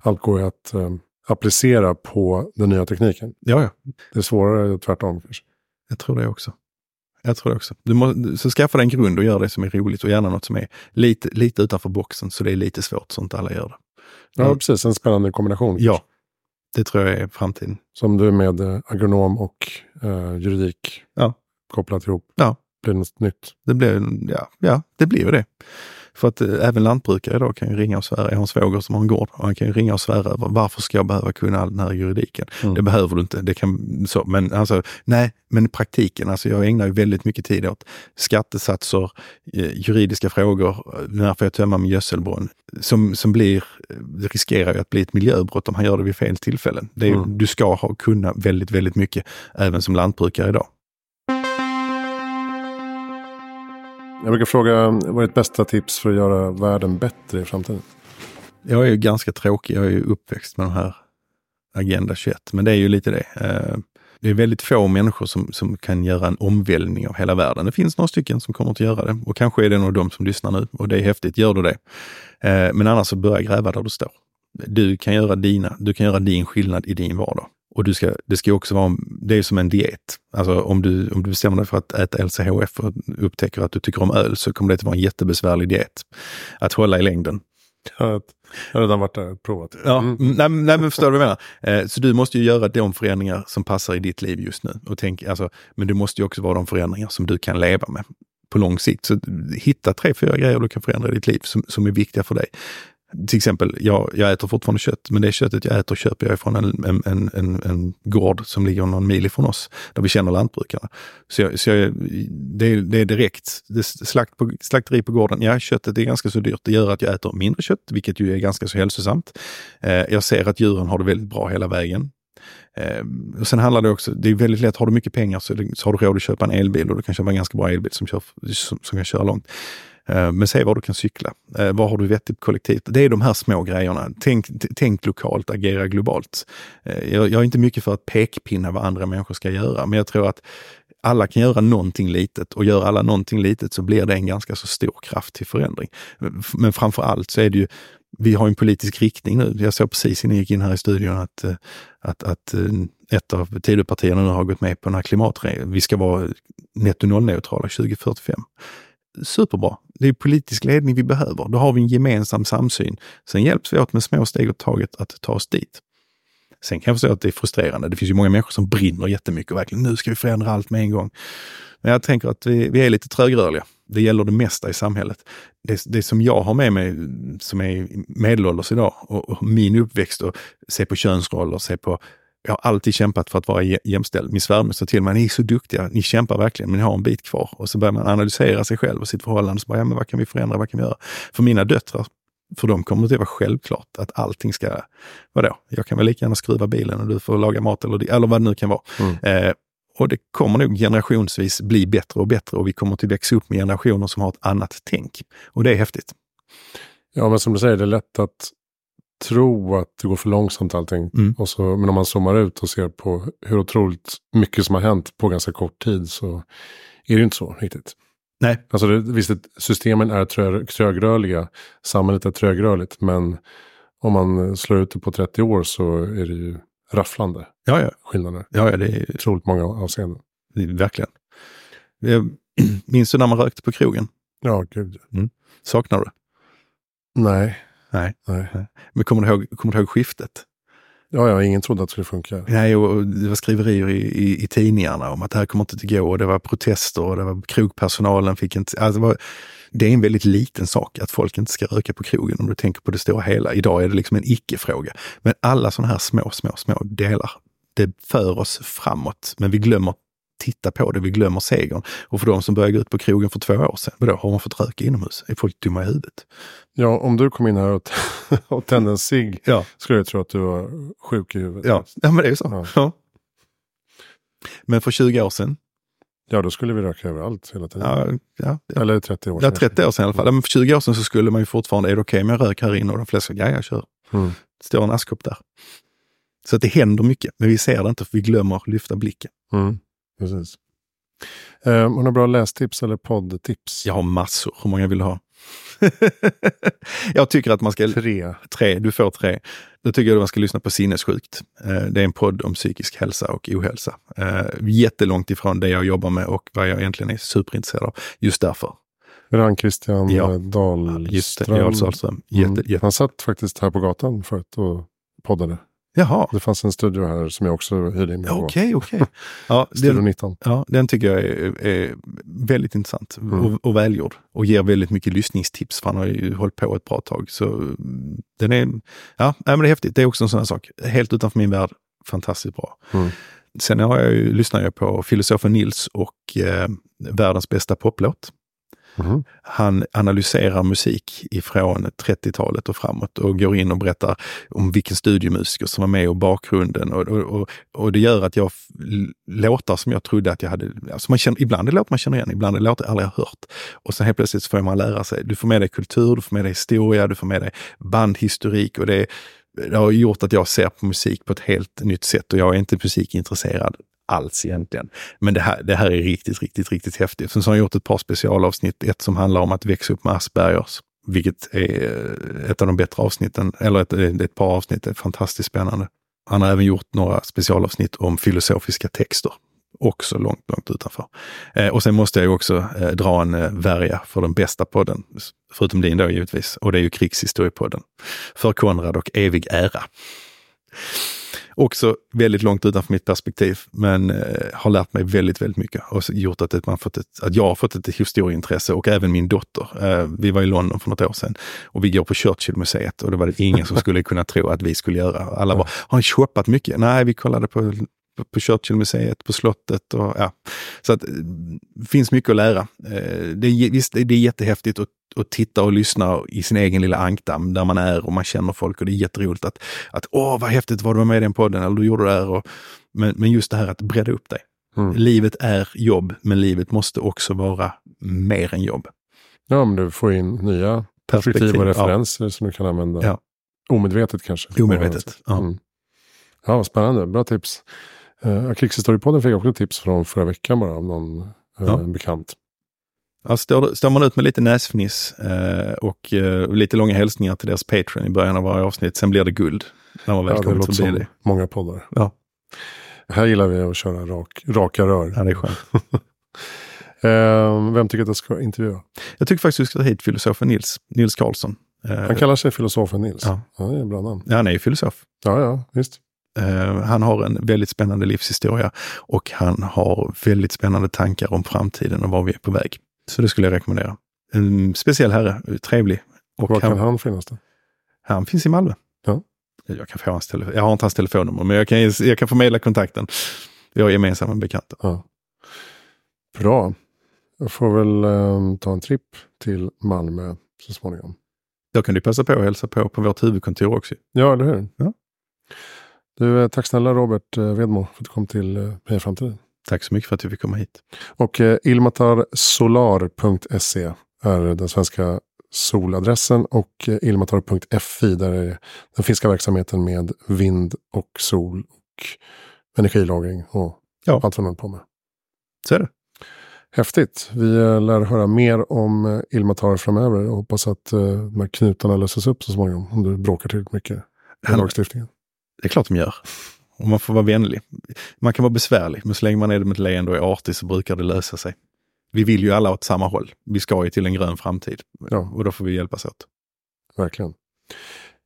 allt går ju att eh, applicera på den nya tekniken. Ja, ja. Det är svårare tvärtom kanske. Jag tror det också. Jag tror det också. Du måste så skaffa dig en grund och gör det som är roligt och gärna något som är lite, lite utanför boxen så det är lite svårt så inte alla gör det. Ja, mm. precis. En spännande kombination. Ja, det tror jag är framtiden. Som du med eh, agronom och eh, juridik ja. Kopplat ihop. Ja. Blir något nytt? Det blir, ja, ja, det blir ju det. För att eh, även lantbrukare idag kan ju ringa och svära. Jag har en svåger som har en gård och han kan ju ringa och svära över varför ska jag behöva kunna all den här juridiken? Mm. Det behöver du inte. Det kan, så, men alltså, nej, men i praktiken, alltså jag ägnar ju väldigt mycket tid åt skattesatser, eh, juridiska frågor, när får jag tömma min gödselbrunn? Som, som blir, det riskerar ju att bli ett miljöbrott om han gör det vid fel tillfällen. Det är, mm. Du ska ha kunna väldigt, väldigt mycket även som lantbrukare idag. Jag brukar fråga, vad är ditt bästa tips för att göra världen bättre i framtiden? Jag är ju ganska tråkig, jag är ju uppväxt med den här Agenda 21, men det är ju lite det. Eh, det är väldigt få människor som, som kan göra en omvälvning av hela världen. Det finns några stycken som kommer att göra det och kanske är det nog de som lyssnar nu och det är häftigt, gör du det. Eh, men annars så börja gräva där du står. Du kan göra dina, du kan göra din skillnad i din vardag. Och du ska, det ska också vara, det är som en diet. Alltså om du, om du bestämmer dig för att äta LCHF och upptäcker att du tycker om öl så kommer det att vara en jättebesvärlig diet att hålla i längden. Jag har redan varit där och provat. Ja, mm. nej, nej, men förstår du vad jag menar? Eh, så du måste ju göra de förändringar som passar i ditt liv just nu. Och tänk, alltså, men det måste ju också vara de förändringar som du kan leva med på lång sikt. Så hitta tre, fyra grejer du kan förändra i ditt liv som, som är viktiga för dig till exempel, jag, jag äter fortfarande kött, men det köttet jag äter köper jag från en, en, en, en gård som ligger någon mil ifrån oss, där vi känner lantbrukarna. Så, jag, så jag, det, det är direkt, det slakt på, slakteri på gården, ja köttet är ganska så dyrt, det gör att jag äter mindre kött, vilket ju är ganska så hälsosamt. Eh, jag ser att djuren har det väldigt bra hela vägen. Eh, och sen handlar det också, det är väldigt lätt, har du mycket pengar så, så har du råd att köpa en elbil och du kan köpa en ganska bra elbil som, kör, som, som kan köra långt. Eh, men se var du kan cykla. Eh, var har du vettigt kollektivt? Det är de här små grejerna. Tänk, tänk lokalt, agera globalt. Eh, jag, jag är inte mycket för att pekpinna vad andra människor ska göra, men jag tror att alla kan göra någonting litet och gör alla någonting litet så blir det en ganska så stor kraft till förändring. Men framför allt så är det ju, vi har en politisk riktning nu. Jag såg precis innan jag gick in här i studion att, att, att ett av Tidöpartierna nu har gått med på den här klimatregeln. Vi ska vara netto noll-neutrala 2045 superbra. Det är politisk ledning vi behöver. Då har vi en gemensam samsyn. Sen hjälps vi åt med små steg åt taget att ta oss dit. Sen kan jag förstå att det är frustrerande. Det finns ju många människor som brinner jättemycket och verkligen nu ska vi förändra allt med en gång. Men jag tänker att vi, vi är lite trögrörliga. Det gäller det mesta i samhället. Det, det som jag har med mig som är medelålders idag och, och min uppväxt och se på könsroller, se på jag har alltid kämpat för att vara jämställd. Min svärmor sa till mig, ni är så duktiga, ni kämpar verkligen, men ni har en bit kvar. Och så börjar man analysera sig själv och sitt förhållande. Så bara, ja, men vad kan vi förändra, vad kan vi göra? För mina döttrar, för dem kommer det vara självklart att allting ska, vadå, jag kan väl lika gärna skruva bilen och du får laga mat eller, eller vad det nu kan vara. Mm. Eh, och det kommer nog generationsvis bli bättre och bättre och vi kommer att växa upp med generationer som har ett annat tänk. Och det är häftigt. Ja, men som du säger, det är lätt att tro att det går för långsamt allting. Mm. Och så, men om man zoomar ut och ser på hur otroligt mycket som har hänt på ganska kort tid så är det inte så riktigt. Nej. Alltså det, visst, systemen är trö, trögrörliga, samhället är trögrörligt, men om man slår ut det på 30 år så är det ju rafflande ja, ja. skillnader. Ja, ja, det är otroligt många avseenden. Det är, verkligen. Jag minns du när man rökte på krogen? Ja, gud. Mm. Saknar du? Nej. Nej. Nej. Men kommer du ihåg, kommer du ihåg skiftet? Ja, ja, ingen trodde att det skulle funka. Nej, och det var skriverier i, i, i tidningarna om att det här kommer inte att gå och det var protester och det var krogpersonalen fick inte... Alltså det, var, det är en väldigt liten sak att folk inte ska röka på krogen om du tänker på det stora hela. Idag är det liksom en icke-fråga. Men alla sådana här små, små, små delar, det för oss framåt. Men vi glömmer titta på det, vi glömmer segern. Och för de som började gå ut på krogen för två år sedan, vadå, har man fått röka inomhus? Är folk dumma i huvudet? Ja, om du kom in här och, och tände en cigg Ja. skulle jag tro att du var sjuk i huvudet. Ja, ja men det är ju så. Ja. Ja. Men för 20 år sedan, Ja, då skulle vi röka överallt hela tiden. ja, ja, ja, Eller 30 år ja, sedan. 30 år sedan i alla fall. Ja, Men för 20 år sedan så skulle man ju fortfarande, är det okej om jag rök här inne? Och de flesta, ja jag kör. Mm. Står en askkopp där. Så att det händer mycket, men vi ser det inte för vi glömmer lyfta blicken. Mm. Precis. Um, har du några bra lästips eller poddtips? Jag har massor, hur många vill du ha? jag tycker att man ska... Tre. Tre, du får tre. Då tycker jag att man ska lyssna på Sinnessjukt. Eh, Det är en podd om psykisk hälsa och ohälsa. Eh, Jättelångt ifrån det jag jobbar med och vad jag egentligen är superintresserad av. Just därför. Är det han Christian Ja. Dahlström? Just det, Jarl Sahlström. Jätte, Mm. jätte. Han satt faktiskt här på gatan förut och poddade. Jaha, Det fanns en studio här som jag också hyrde in mig okej, okej. Ja, Studio den, 19. ja, den tycker jag är, är väldigt intressant Mm. och, och välgjord. Och ger väldigt mycket lyssningstips, för han har ju hållit på ett bra tag. Så den är, ja, men det är häftigt. Det är också en sån här sak. Helt utanför min värld, fantastiskt bra. Mm. Sen har jag ju, lyssnar jag på filosofen Nils och eh, världens bästa poplåt. Mm. Han analyserar musik ifrån 30-talet och framåt och går in och berättar om vilken studiomusiker som var med och bakgrunden. Och, och, och, och det gör att jag låtar som jag trodde att jag hade, alltså man känner, ibland är det låtar man känner igen, ibland är det låtar jag aldrig har hört. Och sen helt plötsligt så får man lära sig, du får med dig kultur, du får med dig historia, du får med dig bandhistorik och det, det har gjort att jag ser på musik på ett helt nytt sätt och jag är inte musikintresserad alls egentligen. Men det här, det här är riktigt, riktigt, riktigt häftigt. Sen så har jag gjort ett par specialavsnitt. Ett som handlar om att växa upp med Aspergers, vilket är ett av de bättre avsnitten, eller ett, det är ett par avsnitt, det är fantastiskt spännande. Han har även gjort några specialavsnitt om filosofiska texter, också långt, långt utanför. Eh, och sen måste jag ju också eh, dra en eh, värja för den bästa podden, förutom din då givetvis, och det är ju Krigshistoriepodden. För Konrad och evig ära. Också väldigt långt utanför mitt perspektiv, men eh, har lärt mig väldigt, väldigt mycket och gjort att, man fått ett, att jag har fått ett historieintresse och även min dotter. Eh, vi var i London för något år sedan och vi går på Churchill-museet och det var det ingen som skulle kunna tro att vi skulle göra. Alla bara, har ni shoppat mycket? Nej, vi kollade på på Churchill-museet, på slottet och ja. Så att det finns mycket att lära. Eh, Det är, visst, det är jättehäftigt att, att titta och lyssna i sin egen lilla ankdamm där man är och man känner folk och det är jätteroligt att, att åh vad häftigt vad du var med i den podden eller du gjorde det här. Och, men, men just det här att bredda upp dig. Mm. Livet är jobb, men livet måste också vara mer än jobb. Ja, men du får in nya perspektiv och referenser som du kan använda. Ja. Omedvetet kanske. Omedvetet. Ja. Mm. Ja, vad spännande. Bra tips. Uh, Krigshistoriepodden fick också tips från förra veckan bara om någon uh, Ja. bekant. Ja, står, står man ut med lite näsfniss eh, och eh, lite långa hälsningar till deras Patreon i början av varje avsnitt, sen blir det guld. När man väl Ja, det låter som det. många poddar. Ja. Här gillar vi att köra rak, raka rör. Ja, det är skönt. Eh, vem tycker att jag ska intervjua? Jag tycker faktiskt vi ska ta hit filosofen Nils, Nils Karlsson. Eh, Han kallar sig filosofen Nils. Ja. Ja. det är bra namn. ja, han är ju filosof. Ja, ja, visst. Eh, han har en väldigt spännande livshistoria och han har väldigt spännande tankar om framtiden och var vi är på väg. Så det skulle jag rekommendera. En speciell herre, trevlig. Och Var han, kan han finnas då? han finns i Malmö. Ja. Jag, kan få hans telefon. jag har inte hans telefonnummer, men jag kan, jag kan förmedla kontakten. Vi har gemensamma bekanta. Ja. Bra. Jag får väl eh, ta en tripp till Malmö så småningom. Då kan du passa på att hälsa på på vårt huvudkontor också. Ja, eller hur? Ja. Du, eh, tack snälla Robert eh, Vedmo för att du kom till eh, Heja Framtiden. Tack så mycket för att du fick komma hit. Och eh, ilmatarsolar.se är den svenska soladressen och eh, ilmatar.fi där är den finska verksamheten med vind och sol och energilagring och Ja. allt vad håller på med. Så är det. Häftigt. Vi eh, lär höra mer om eh, Ilmatar framöver och hoppas att eh, de här knutarna löses upp så småningom om du bråkar tillräckligt mycket med Han- lagstiftningen. Det är klart de gör. Och man får vara vänlig. Man kan vara besvärlig, men så länge man är det med ett leende och är artig så brukar det lösa sig. Vi vill ju alla åt samma håll. Vi ska ju till en grön framtid. Ja. Och då får vi hjälpas åt. Verkligen.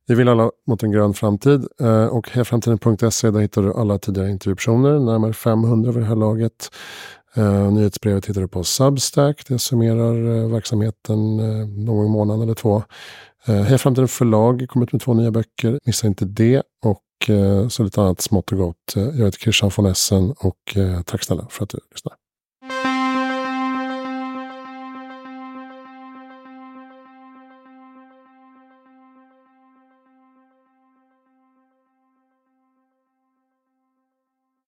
Vi vill alla mot en grön framtid eh, och hejaframtiden.se där hittar du alla tidigare intervjupersoner, närmare 500 vid det här laget. Uh, nyhetsbrevet hittar du på Substack. Det summerar uh, verksamheten någon månaden eller två. Heja Framtiden förlag kommer ut med två nya böcker. Missa inte det. Och så lite annat smått och gott. Eh, jag heter Christian von Essen och eh, tack snälla för att du lyssnar.